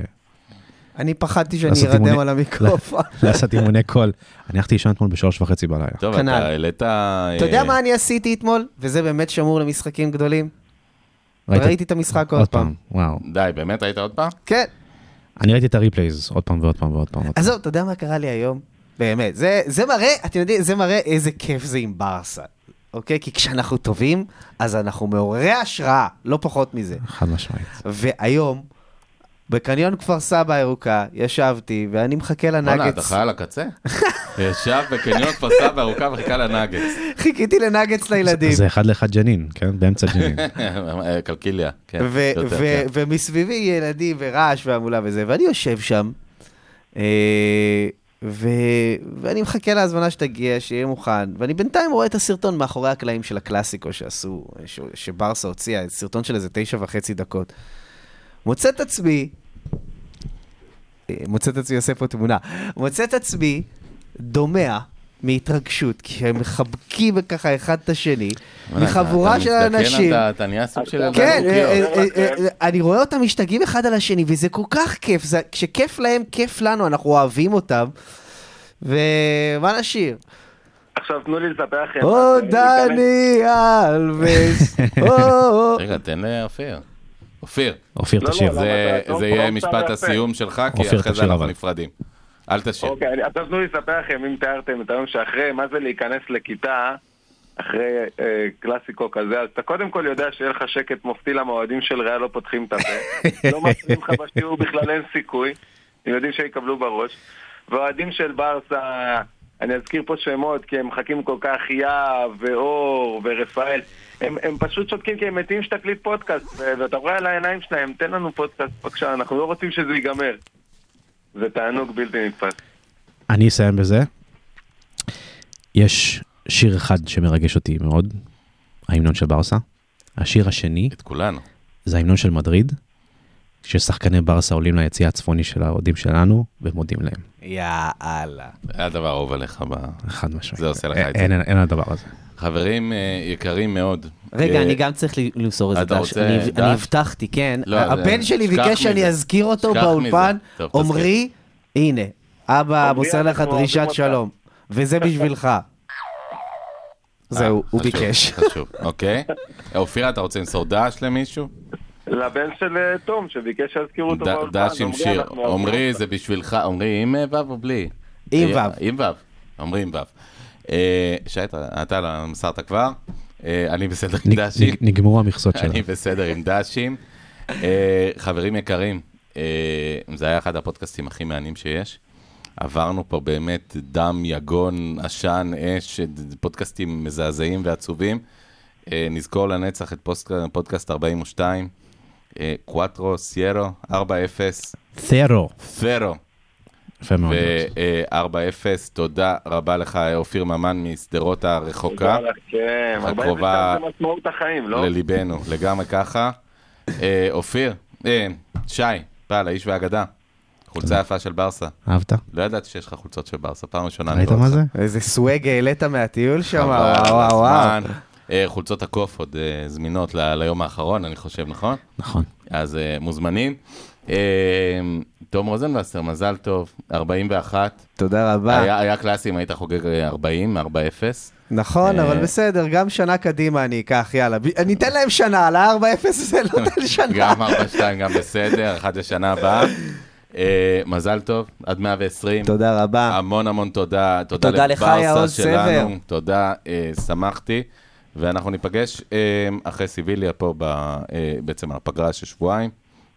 אני פחדתי שאני ארדם על המיקרופון. לעשות אימוני קול. אני הלכתי לישון אתמול בשלוש וחצי בלילה. טוב, כנ"ל. אתה העלית... אתה יודע מה אני עשיתי אתמול? וזה באמת שמור למשחקים גדולים. ראית- ראיתי את המשחק עוד פעם. וואו. די, באמת ראית עוד פעם? כן. אני ראיתי את הריפלייז עוד פעם ועוד פעם ועוד פעם. עזוב, אתה יודע מה קרה לי היום? באמת, זה, זה מראה, אתם יודעים, זה מראה איזה כיף זה עם ברסה, אוקיי? כי כשאנחנו טובים, אז אנחנו מעוררי השראה, לא פחות מזה. חד משמעית. והיום, בקניון כפר סבא הירוקה, ישבתי, ואני מחכה בואנה, אתה על הקצה? ישב בקניון כפר סבא ארוכה וחיכה לנאגץ. חיכיתי לנגץ לילדים. זה אחד לאחד ג'נין, כן? באמצע ג'נין. קלקיליה, כן. ו- יותר, ו- כן. ומסביבי ילדים ורעש והמולה וזה, ואני יושב שם, אה, ואני מחכה להזמנה שתגיע, שיהיה מוכן, ואני בינתיים רואה את הסרטון מאחורי הקלעים של הקלאסיקו שעשו, ש- שברסה הוציאה, סרטון של איזה תשע וחצי דקות. מוצא את עצמי, מוצא את עצמי עושה פה תמונה, מוצא את עצמי דומע מהתרגשות, כי הם מחבקים ככה אחד את השני, מחבורה של אנשים. אתה- אתה נהיה סוג של ילדה כן, דו-קיו. אה, אה. אה, אני רואה אותם משתגעים אחד על השני, וזה כל כך כיף. כשכיף להם, כיף לנו, אנחנו אוהבים אותם. ומה נשיר? עכשיו תנו לי לספר לכם. או דני אלווס, או... רגע, תן לאופיר. אופיר, אופיר, לא, לא, תשאיר. זה- לא, יהיה לא, משפט. הסיום שלך, כי אופיר, אחרי זה אנחנו. נפרדים. אל תשאיר. אוקיי, עכשיו תנו לי לספר לכם, אם תיארתם את היום שאחרי, מה זה להיכנס לכיתה אחרי אה, קלאסיקו כזה, אז אתה קודם כל יודע שיהיה לך שקט מופתי למה האוהדים של ריאל לא פותחים את הפה. לא מפריעים לך בשיעור בכלל אין סיכוי, הם יודעים שיקבלו בראש. והאוהדים של ברסה, אני אזכיר פה שמות כי הם מחכים כל כך יהב ואור ורפאל. הם, הם פשוט שותקים כי הם מתים שתקליט פודקאסט, ואתה רואה על העיניים שלהם, תן לנו פודקאסט בבקשה, אנחנו לא רוצים שזה ייגמר. זה תענוג בלתי נתפס. אני אסיים בזה. יש שיר אחד שמרגש אותי מאוד, ההמנון של ברסה. השיר השני את כולנו. זה ההמנון של מדריד, ששחקני ברסה עולים ליציע הצפוני של האוהדים שלנו ומודים להם. יאללה. זה הדבר האהוב עליך. ב- חד משמעית. זה עושה לך אין- את זה. אין הדבר הזה. חברים אה, יקרים מאוד. רגע, אה, אני גם צריך ל- למסור איזה דש. אני הבטחתי, כן. לא, הבן שלי ביקש שאני. אזכיר אותו באולפן. עמרי, הנה, אבא מוסר לך דרישת. שלום. וזה בשבילך. זהו, אה, הוא ביקש. חשוב, אוקיי. אופיר, אתה רוצה למסור דש למישהו? לבן של אה, תום, שביקש שיזכירו אותו באולפן. דש עם שיר. עמרי. זה בשבילך. עמרי, עם אה, ו' או בלי? עם אה, ו'. עם ו'. עמרי עם ו'. אה, שי, אתה- לא מסרת כבר. אה, אני בסדר עם דשים. נג- נגמרו המכסות שלנו. אני בסדר עם דשים. אה, חברים יקרים, זה היה אחד הפודקאסטים הכי מהנים שיש. עברנו פה באמת דם, יגון, עשן, אש, פודקאסטים מזעזעים ועצובים. נזכור לנצח את פודקאסט 42, אה, קוואטרו, סיירו, 4-0, ת'רו. פרו יפה מאוד. ו-4-0. תודה רבה לך, אה, אופיר ממן משדרות הרחוקה. תודה כן, הקרובה 42 זה משמעות החיים, לא? לליבנו, לגמרי ככה. אה, אופיר, אה, שי, בעל האיש והאגדה, חולצה יפה של ברסה. אהבת? לא ידעתי שיש לך חולצות של ברסה, פעם ראשונה. אני ראית רואה מה אותך. זה? איזה סוואג העלית מהטיול שם, וואו וואו. אה, חולצות הקוף עוד אה, זמינות ליום האחרון, אני חושב, נכון? נכון. אז אה, מוזמנים. אה, תום רוזנבסר, מזל טוב, 41. תודה רבה. היה היה קלאסי אם היית חוגג אה, 40, 4-0. נכון, אה, אבל בסדר, גם שנה קדימה אני אקח, יאללה. ב- אני אתן להם שנה, על ה-4-0 הזה לא נותן שנה. גם 4-2 גם בסדר, אחת לשנה הבאה. אה, מזל טוב, עד 120. תודה רבה. המון המון תודה. תודה תודה לך, לברסה שלנו. סבר. תודה, אה, שמחתי. ואנחנו ניפגש אה, אחרי סיביליה פה, ב, אה, בעצם על הפגרה של שבועיים.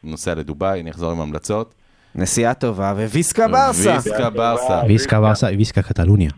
נוסע לדובאי, אני אחזור עם המלצות. נסיעה טובה, וויסקה ברסה. ויסקה ברסה. ויסקה ברסה, ויסקה קטלוניה.